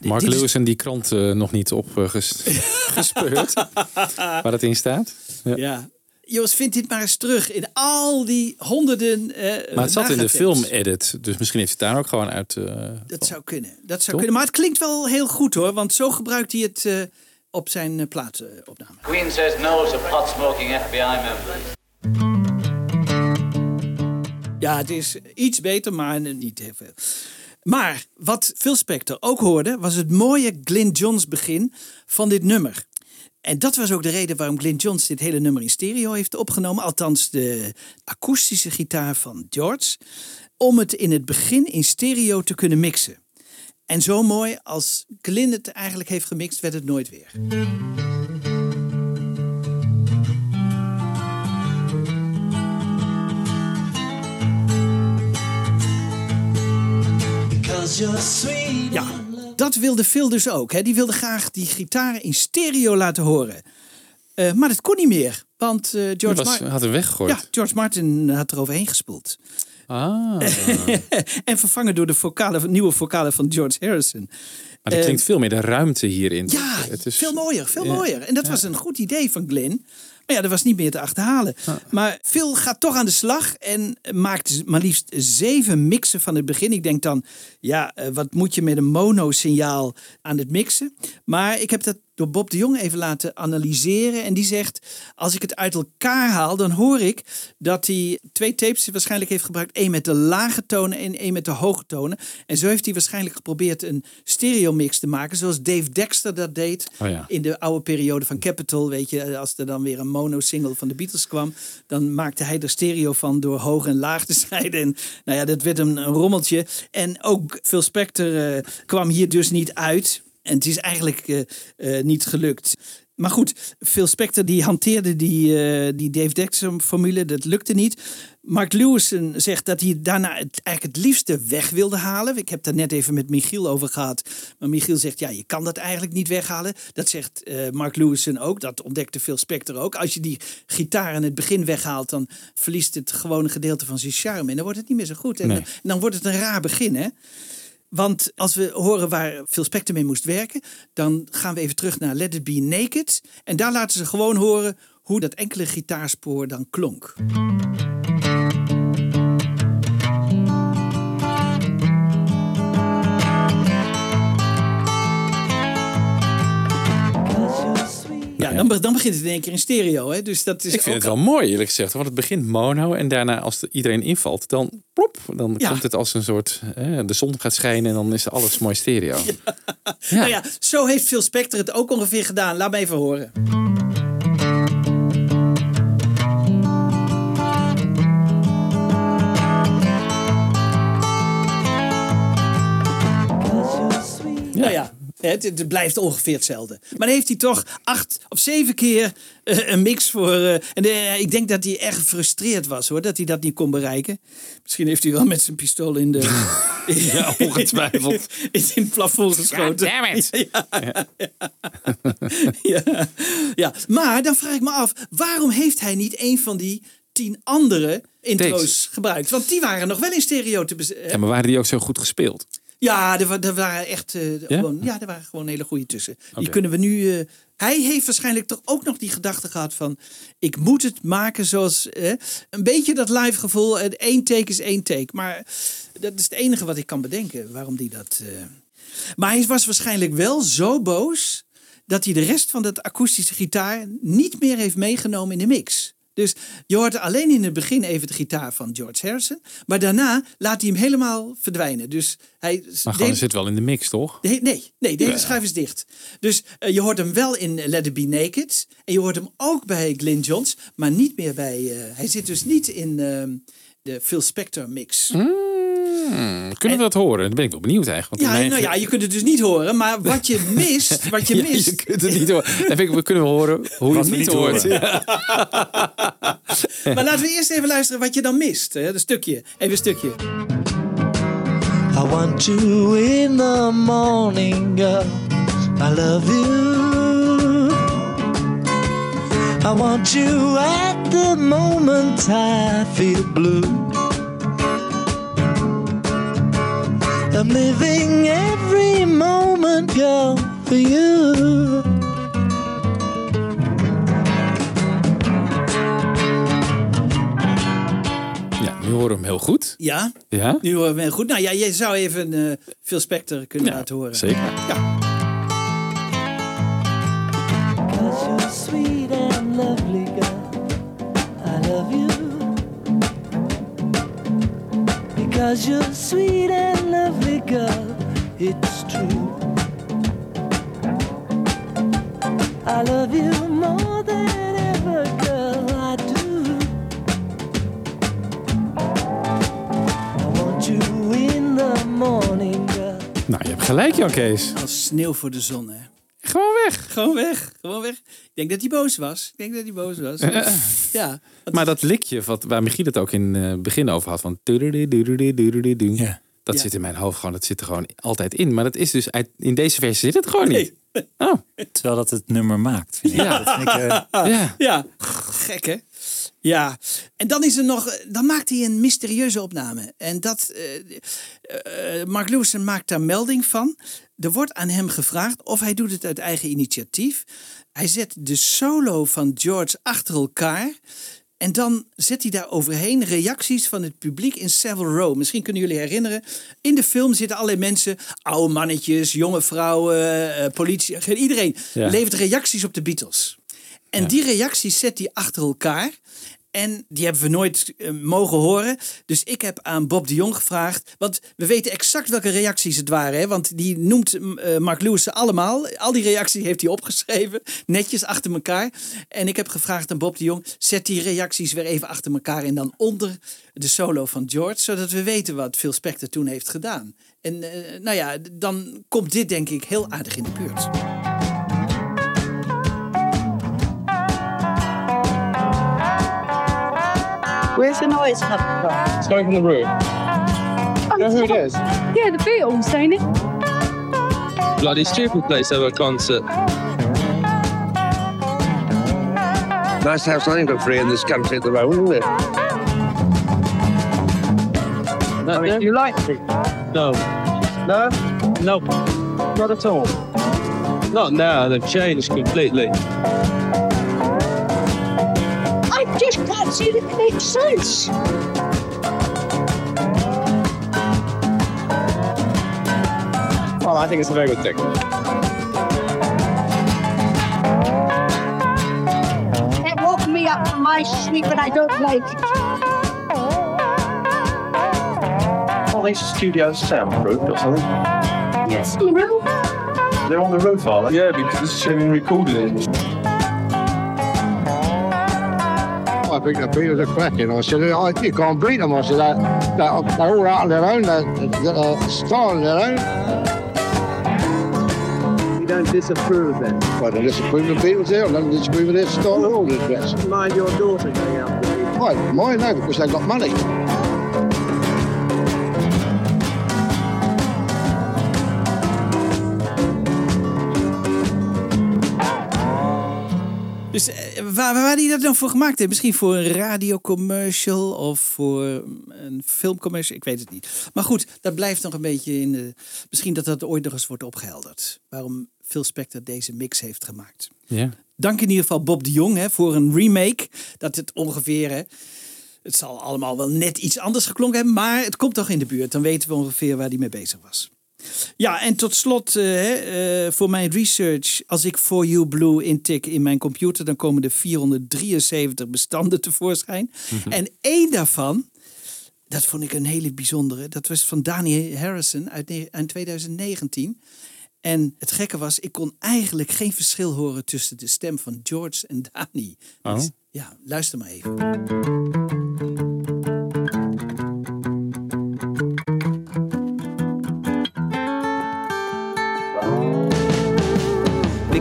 S2: Mark Lewis en die krant eh, nog niet opgespeurd. waar dat in staat. Ja.
S7: Ja. Joost, vind dit maar eens terug in al die honderden. eh,
S2: Maar het zat in de film-edit, dus misschien heeft hij het daar ook gewoon uit. eh,
S7: Dat zou kunnen. Dat zou kunnen. Maar het klinkt wel heel goed hoor, want zo gebruikt hij het eh, op zijn uh, plaatopname.
S11: Queen says no to pot smoking FBI members.
S7: Ja, het is iets beter, maar niet heel veel. Maar wat Phil Spector ook hoorde, was het mooie Glyn Johns begin van dit nummer. En dat was ook de reden waarom Glyn Johns dit hele nummer in stereo heeft opgenomen. Althans, de akoestische gitaar van George. Om het in het begin in stereo te kunnen mixen. En zo mooi als Glyn het eigenlijk heeft gemixt, werd het nooit weer. Ja, dat wilde Phil dus ook. Hè. Die wilde graag die gitaren in stereo laten horen. Eh, maar dat kon niet meer. Want eh, George Martin...
S2: had hem weggegooid.
S7: Ja, George Martin had er overheen gespoeld.
S2: Ah.
S7: en vervangen door de vocale, nieuwe vocale van George Harrison.
S2: Maar er
S7: Eh,
S2: klinkt veel meer de ruimte hierin.
S7: Ja,
S2: het is,
S7: veel mooier, veel
S2: Ja.
S7: mooier. En dat
S2: Ja.
S7: was een goed idee van Glenn. Maar ja, dat was niet meer te achterhalen. Maar Phil gaat toch aan de slag en maakt maar liefst zeven mixen van het begin. Ik denk dan, ja, eh, wat moet je met een mono-signaal aan het mixen? Maar ik heb dat door Bob de Jong even laten analyseren. En die zegt, als ik het uit elkaar haal, dan hoor ik dat hij twee tapes waarschijnlijk heeft gebruikt. één met de lage tonen en één met de hoge tonen. En zo heeft hij waarschijnlijk geprobeerd een stereo mix te maken. Zoals Dave Dexter dat deed
S2: Oh ja.
S7: in de oude periode van Capitol. Weet je, als er dan weer een mono-single van de Beatles kwam. Dan maakte hij er stereo van door hoog en laag te scheiden. En nou ja, dat werd een, een rommeltje. En ook Phil Spector eh, kwam hier dus niet uit. En het is eigenlijk eh, eh, niet gelukt. Maar goed, Phil Spector die hanteerde die, eh, die Dave Dexter-formule. Dat lukte niet. Mark Lewison zegt dat hij daarna het eigenlijk het liefste weg wilde halen. Ik heb daar net even met Michiel over gehad. Maar Michiel zegt, ja, je kan dat eigenlijk niet weghalen. Dat zegt Mark Lewison ook. Dat ontdekte Phil Spector ook. Als je die gitaar in het begin weghaalt, dan verliest het gewone gedeelte van zijn charme. En dan wordt het niet meer zo goed. En
S2: Nee.
S7: dan, dan wordt het een raar begin, hè? Want als we horen waar Phil Spector mee moest werken, dan gaan we even terug naar Let It Be Naked. En daar laten ze gewoon horen hoe dat enkele gitaarspoor dan klonk. Ja, dan, dan begint het in één keer in stereo. Hè? Dus dat is
S2: Ik vind
S7: ook
S2: het wel mooi eerlijk gezegd. Want het begint mono en daarna als er iedereen invalt, dan plop, dan
S7: Ja.
S2: komt het als een soort, eh, de zon gaat schijnen en dan is alles mooi stereo.
S7: Nou ja, zo heeft Phil Spector het ook ongeveer gedaan. Laat me even horen. Nou ja, het, het blijft ongeveer hetzelfde. Maar dan heeft hij toch acht of zeven keer eh, een mix voor. eh, en eh, ik denk dat hij erg gefrustreerd was hoor, dat hij dat niet kon bereiken. Misschien heeft hij wel met zijn pistool in de.
S2: Ja, ongetwijfeld.
S7: in het plafond geschoten.
S2: damn it.
S7: Ja, ja, ja. ja, maar dan vraag ik me af, waarom heeft hij niet een van die tien andere intro's gebruikt? Want die waren nog wel in stereo te
S2: Ja, maar waren die ook zo goed gespeeld?
S7: Ja, er, wa- er waren echt eh,
S2: Ja?
S7: gewoon, ja, er waren gewoon hele goede tussen. Die kunnen we nu. eh, hij heeft waarschijnlijk toch ook nog die gedachte gehad van, ik moet het maken zoals eh, een beetje dat live gevoel. één take is één take, maar dat is het enige wat ik kan bedenken waarom die dat. Maar hij was waarschijnlijk wel zo boos dat hij de rest van dat akoestische gitaar niet meer heeft meegenomen in de mix. Dus je hoort alleen in het begin even de gitaar van George Harrison. Maar daarna laat hij hem helemaal verdwijnen. Dus hij,
S2: Maar gewoon, zit wel in de mix, toch?
S7: de nee, nee, de hele
S2: Ja.
S7: schuif is dicht. Dus eh, je hoort hem wel in Let It Be Naked. En je hoort hem ook bij Glyn Johns. Maar niet meer bij... eh, hij zit dus niet in ehm, de Phil Spector mix.
S2: Hmm, kunnen we dat horen? Dan ben ik wel benieuwd eigenlijk. Want
S7: Ja,
S2: mijn-
S7: nou ja, je kunt het dus niet horen. Maar wat je mist... Wat je
S2: Ja,
S7: mist
S2: je kunt het niet horen. Dan vind ik, we kunnen wel horen hoe je het niet
S1: niet
S2: hoort.
S1: horen.
S7: Maar laten we eerst even luisteren wat je dan mist. Hè? Een stukje. Even een stukje.
S16: I want you in the morning, girl. I love you. I want you at the moment I feel blue. I'm living every moment, girl, for you.
S2: Nu horen we hem heel goed.
S7: Ja,
S2: ja?
S7: nu horen we hem heel goed. Nou ja, je zou even uh, veel specter kunnen laten horen.
S2: Zeker.
S7: Ja.
S10: Because you're sweet and lovely, girl. It's true. I love you more than ever, girl. I do. I want you in the morning, girl.
S2: Nou, je hebt gelijk, Jan Kees.
S7: Als sneeuw voor de zon, hè.
S2: Gewoon weg.
S7: Gewoon weg, gewoon weg. Ik denk dat hij boos was. Ik denk dat hij boos was. ja.
S2: Maar dat likje wat, waar Michiel het ook in het begin over had, van
S1: Ja.
S2: dat
S7: Ja.
S2: zit in mijn hoofd gewoon, dat zit er gewoon altijd in. Maar dat is dus, uit- in deze versie zit het gewoon niet. Oh,
S1: Terwijl dat het nummer maakt. Vind ik.
S2: Ja.
S1: Dat vind ik, eh,
S2: ja.
S7: Ja, gek hè? Ja, en dan is er nog, dan maakt hij een mysterieuze opname. En dat, eh, eh, Mark Lewison maakt daar melding van. Er wordt aan hem gevraagd of hij doet het uit eigen initiatief. Hij zet de solo van George achter elkaar. En dan zet hij daar overheen reacties van het publiek in Savile Row. Misschien kunnen jullie herinneren. In de film zitten allerlei mensen, oude mannetjes, jonge vrouwen, eh, politie. Iedereen
S2: Ja.
S7: levert reacties op de Beatles. En die reacties zet hij achter elkaar. En die hebben we nooit eh, mogen horen. Dus ik heb aan Bob de Jong gevraagd. Want we weten exact welke reacties het waren. Hè? Want die noemt eh, Mark Lewis ze allemaal. Al die reacties heeft hij opgeschreven. Netjes achter elkaar. En ik heb gevraagd aan Bob de Jong. Zet die reacties weer even achter elkaar. En dan onder de solo van George. Zodat we weten wat Phil Spector toen heeft gedaan. En eh, nou ja, dan komt dit denk ik heel aardig in de buurt.
S17: Where's the noise coming from?
S18: It's coming from the roof. Oh, you know who it is?
S17: Yeah, the Beatles, ain't it?
S18: Bloody stupid place to have a concert.
S9: Nice to have something for free in this country at the moment, isn't it?
S18: I mean, you like it? No. No? No. Not at all. Not now, they've changed completely.
S17: Just see that it makes sense.
S18: Well, I think it's a very good thing.
S17: It woke me up from my sleep and I don't like it.
S18: Are these studios soundproofed or something?
S17: Yes. The roof?
S18: They're on the roof, are they? Yeah, because this is being recorded
S19: I think the Beatles are cracking. I said, I, you can't beat them. I said, that, that, they're all out on their own. They're, they're uh, on their own.
S20: You don't disapprove then?
S19: Well, I don't disapprove of the Beatles here. I don't disapprove of their style at all.
S20: Mind your daughter going out with you?
S19: Why? Why? No, because they've got money.
S7: Dus eh, waar, waar die dat dan voor gemaakt heeft? Misschien voor een radiocommercial of voor een filmcommercial? Ik weet het niet. Maar goed, dat blijft nog een beetje in de... Misschien dat dat ooit nog eens wordt opgehelderd. Waarom Phil Spector deze mix heeft gemaakt.
S2: Ja.
S7: Dank in ieder geval Bob de Jong hè, voor een remake. Dat het ongeveer... Hè, het zal allemaal wel net iets anders geklonken hebben. Maar het komt toch in de buurt. Dan weten we ongeveer waar hij mee bezig was. Ja, en tot slot eh, eh, voor mijn research. Als ik For You Blue intik in mijn computer, dan komen er 473 bestanden tevoorschijn. En één daarvan, dat vond ik een hele bijzondere. Dat was van Danny Harrison uit, uit 2019. En het gekke was, ik kon eigenlijk geen verschil horen tussen de stem van George en Danny.
S2: Oh.
S7: Dus, ja, luister maar even.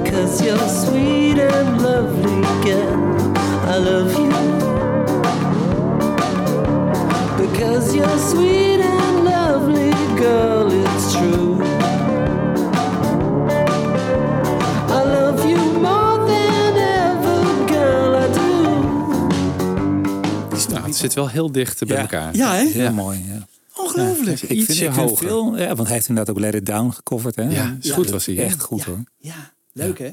S10: Because you're sweet and lovely, girl. I love you. Because you're sweet and lovely, girl. It's true. I love you more than ever, girl. I do.
S2: Het zit wel heel dicht bij elkaar.
S7: Ja, hè?
S1: Heel mooi. Ja.
S7: Ongelooflijk.
S1: ik vind ik vind
S2: hoger.
S1: veel, ja, want hij heeft inderdaad ook Let It Down gecoverd. Hè?
S2: Ja, is goed was hij?
S1: Echt goed hoor.
S7: Ja, leuk hè?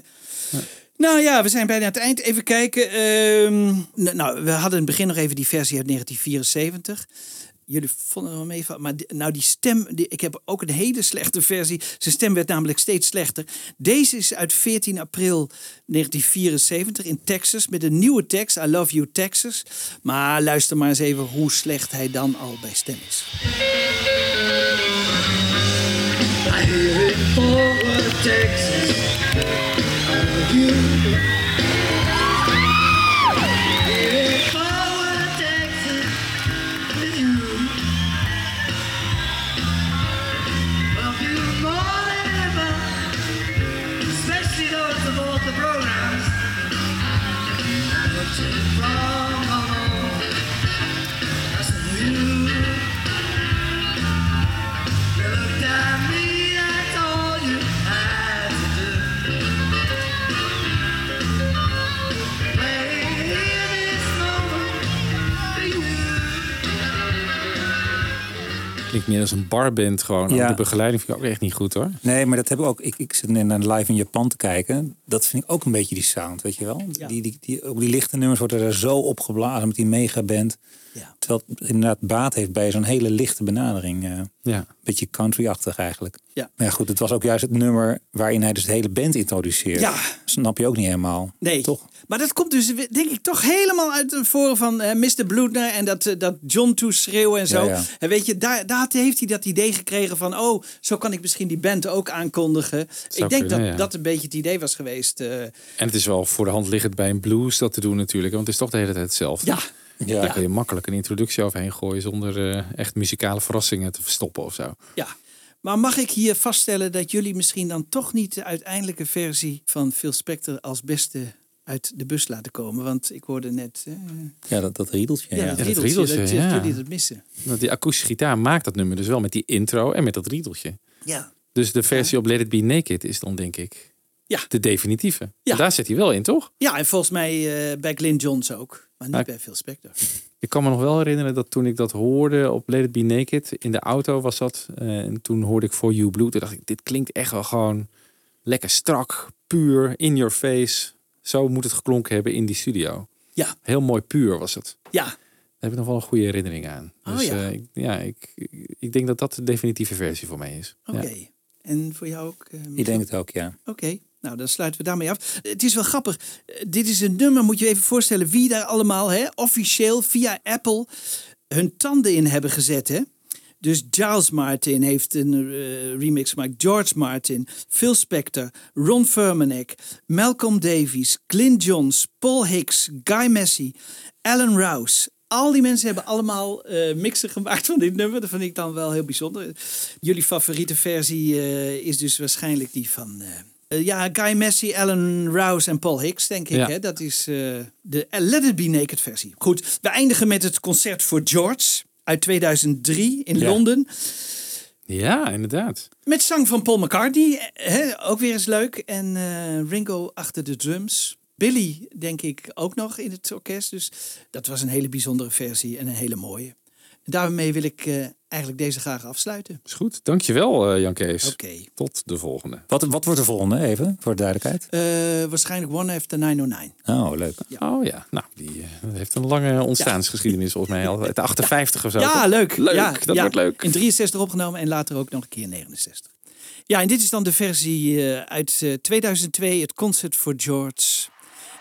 S7: Nou ja, we zijn bijna aan het eind. Even kijken. Ehm, nou, we hadden in het begin nog even die versie uit 1974. Jullie vonden mee van. Maar die- nou, die stem. Die, ik heb ook een hele slechte versie. Zijn stem werd namelijk steeds slechter. Deze is uit 14 april 1974 in Texas. Met een nieuwe tekst. I love you, Texas. Maar luister maar eens even hoe slecht hij dan al bij stem is.
S10: I hear it forward, Texas. I love you.
S2: Klinkt meer als een barband gewoon.
S1: Ja.
S2: De begeleiding vind ik ook echt niet goed hoor.
S1: Nee, maar dat heb ik ook. Ik, ik zit net naar live in Japan te kijken. Dat vind ik ook een beetje die sound, weet je wel? Die, die, die, ook die lichte nummers worden er zo opgeblazen met die megaband. Terwijl het inderdaad baat heeft bij zo'n hele lichte benadering. eh
S2: Ja.
S1: Beetje country-achtig eigenlijk.
S7: Ja.
S1: Maar ja, goed, het was ook juist het nummer waarin hij dus de hele band introduceert.
S7: Ja.
S1: Snap je ook niet helemaal.
S7: Nee.
S1: Toch?
S7: Maar dat komt dus, denk ik, toch helemaal uit de voren van eh, Mr. Bloedner en dat, eh, dat John toeschreeuwen en zo.
S1: Ja, ja.
S7: En weet je, daar, daar heeft hij dat idee gekregen van, oh, zo kan ik misschien die band ook aankondigen. ik denk
S2: kunnen,
S7: dat
S2: ja.
S7: dat een beetje het idee was geweest. eh.
S2: En het is wel voor de hand liggend bij een blues dat te doen natuurlijk. Want het is toch de hele tijd hetzelfde.
S7: Ja.
S1: Ja.
S2: Daar kun je makkelijk een introductie overheen gooien zonder eh, echt muzikale verrassingen te verstoppen of zo.
S7: ja. Maar mag ik hier vaststellen dat jullie misschien dan toch niet de uiteindelijke versie van Phil Spector als beste uit de bus laten komen? Want ik hoorde net... eh,
S1: Ja, dat, dat riedeltje.
S7: ja,
S1: Ja,
S7: dat
S2: dat
S7: riedeltje,
S2: riedeltje,
S7: dat,
S2: ja.
S7: jullie dat missen.
S2: Want die akoestische gitaar maakt dat nummer dus wel met die intro en met dat riedeltje.
S7: Ja.
S2: Dus de versie op Let It Be Naked is dan denk ik
S7: Ja.
S2: de definitieve.
S7: Ja.
S2: Daar zit hij wel in, toch?
S7: Ja, en volgens mij eh, bij Glyn Johns ook. Maar niet bij Phil Spector.
S2: Ik kan me nog wel herinneren dat toen ik dat hoorde op Let It Be Naked, in de auto was dat. eh, en toen hoorde ik For You Blue. Toen dacht ik, dit klinkt echt wel gewoon lekker strak, puur, in your face. Zo moet het geklonken hebben in die studio.
S7: Ja.
S2: Heel mooi puur was het.
S7: Ja.
S2: Daar heb ik nog wel een goede herinnering aan.
S7: Oh,
S2: Dus
S7: ja.
S2: eh, ik, ja, ik, ik denk dat dat de definitieve versie voor mij is.
S7: Oké.
S2: Ja.
S7: En voor jou ook? eh,
S1: Ik denk het ook, ja.
S7: Oké, nou dan sluiten we daarmee af. Het is wel grappig. Eh, Dit is een nummer, moet je je even voorstellen, wie daar allemaal hè, officieel via Apple hun tanden in hebben gezet. Hè? Dus Giles Martin heeft een eh, remix gemaakt. George Martin, Phil Spector, Ron Furmanek, Malcolm Davies, Clint Johns, Paul Hicks, Guy Massey, Alan Rouse. Al die mensen hebben allemaal eh, mixen gemaakt van dit nummer. Dat vind ik dan wel heel bijzonder. Jullie favoriete versie eh, is dus waarschijnlijk die van... ja, Guy Massey, Alan Rouse en Paul Hicks, denk ik.
S2: Ja.
S7: Hè? Dat is de Let It Be Naked versie. Goed, we eindigen met het concert voor George uit 2003 in
S2: Ja.
S7: Londen.
S2: Ja, inderdaad.
S7: Met zang van Paul McCartney, hè, ook weer eens leuk. En eh, Ringo achter de drums. Billy, denk ik, ook nog in het orkest. Dus dat was een hele bijzondere versie en een hele mooie. Daarmee wil ik eh, eigenlijk deze graag afsluiten.
S2: Is goed. Dankjewel, eh Jan Kees.
S7: Oké.
S2: Tot de volgende.
S1: Wat, wat wordt de volgende, even, voor de duidelijkheid?
S7: Eh, waarschijnlijk One After 909.
S1: Oh, leuk.
S2: Oh ja, nou, die heeft een lange ontstaansgeschiedenis volgens mij. Al uit de 58 of zo.
S7: Ja,
S2: toch?
S7: leuk.
S2: Leuk,
S7: Ja,
S2: dat
S7: ja.
S2: wordt leuk.
S7: In 63 opgenomen en later ook nog een keer in 69. Ja, en dit is dan de versie eh, uit eh, 2002, het Concert for George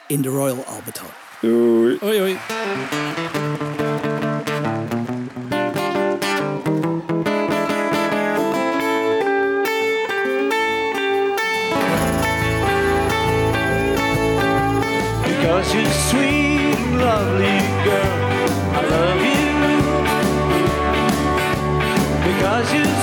S7: in de Royal Albert Hall.
S2: Doei.
S7: Hoi, hoi.
S10: Because you're sweet and lovely, girl. I love you. Because you're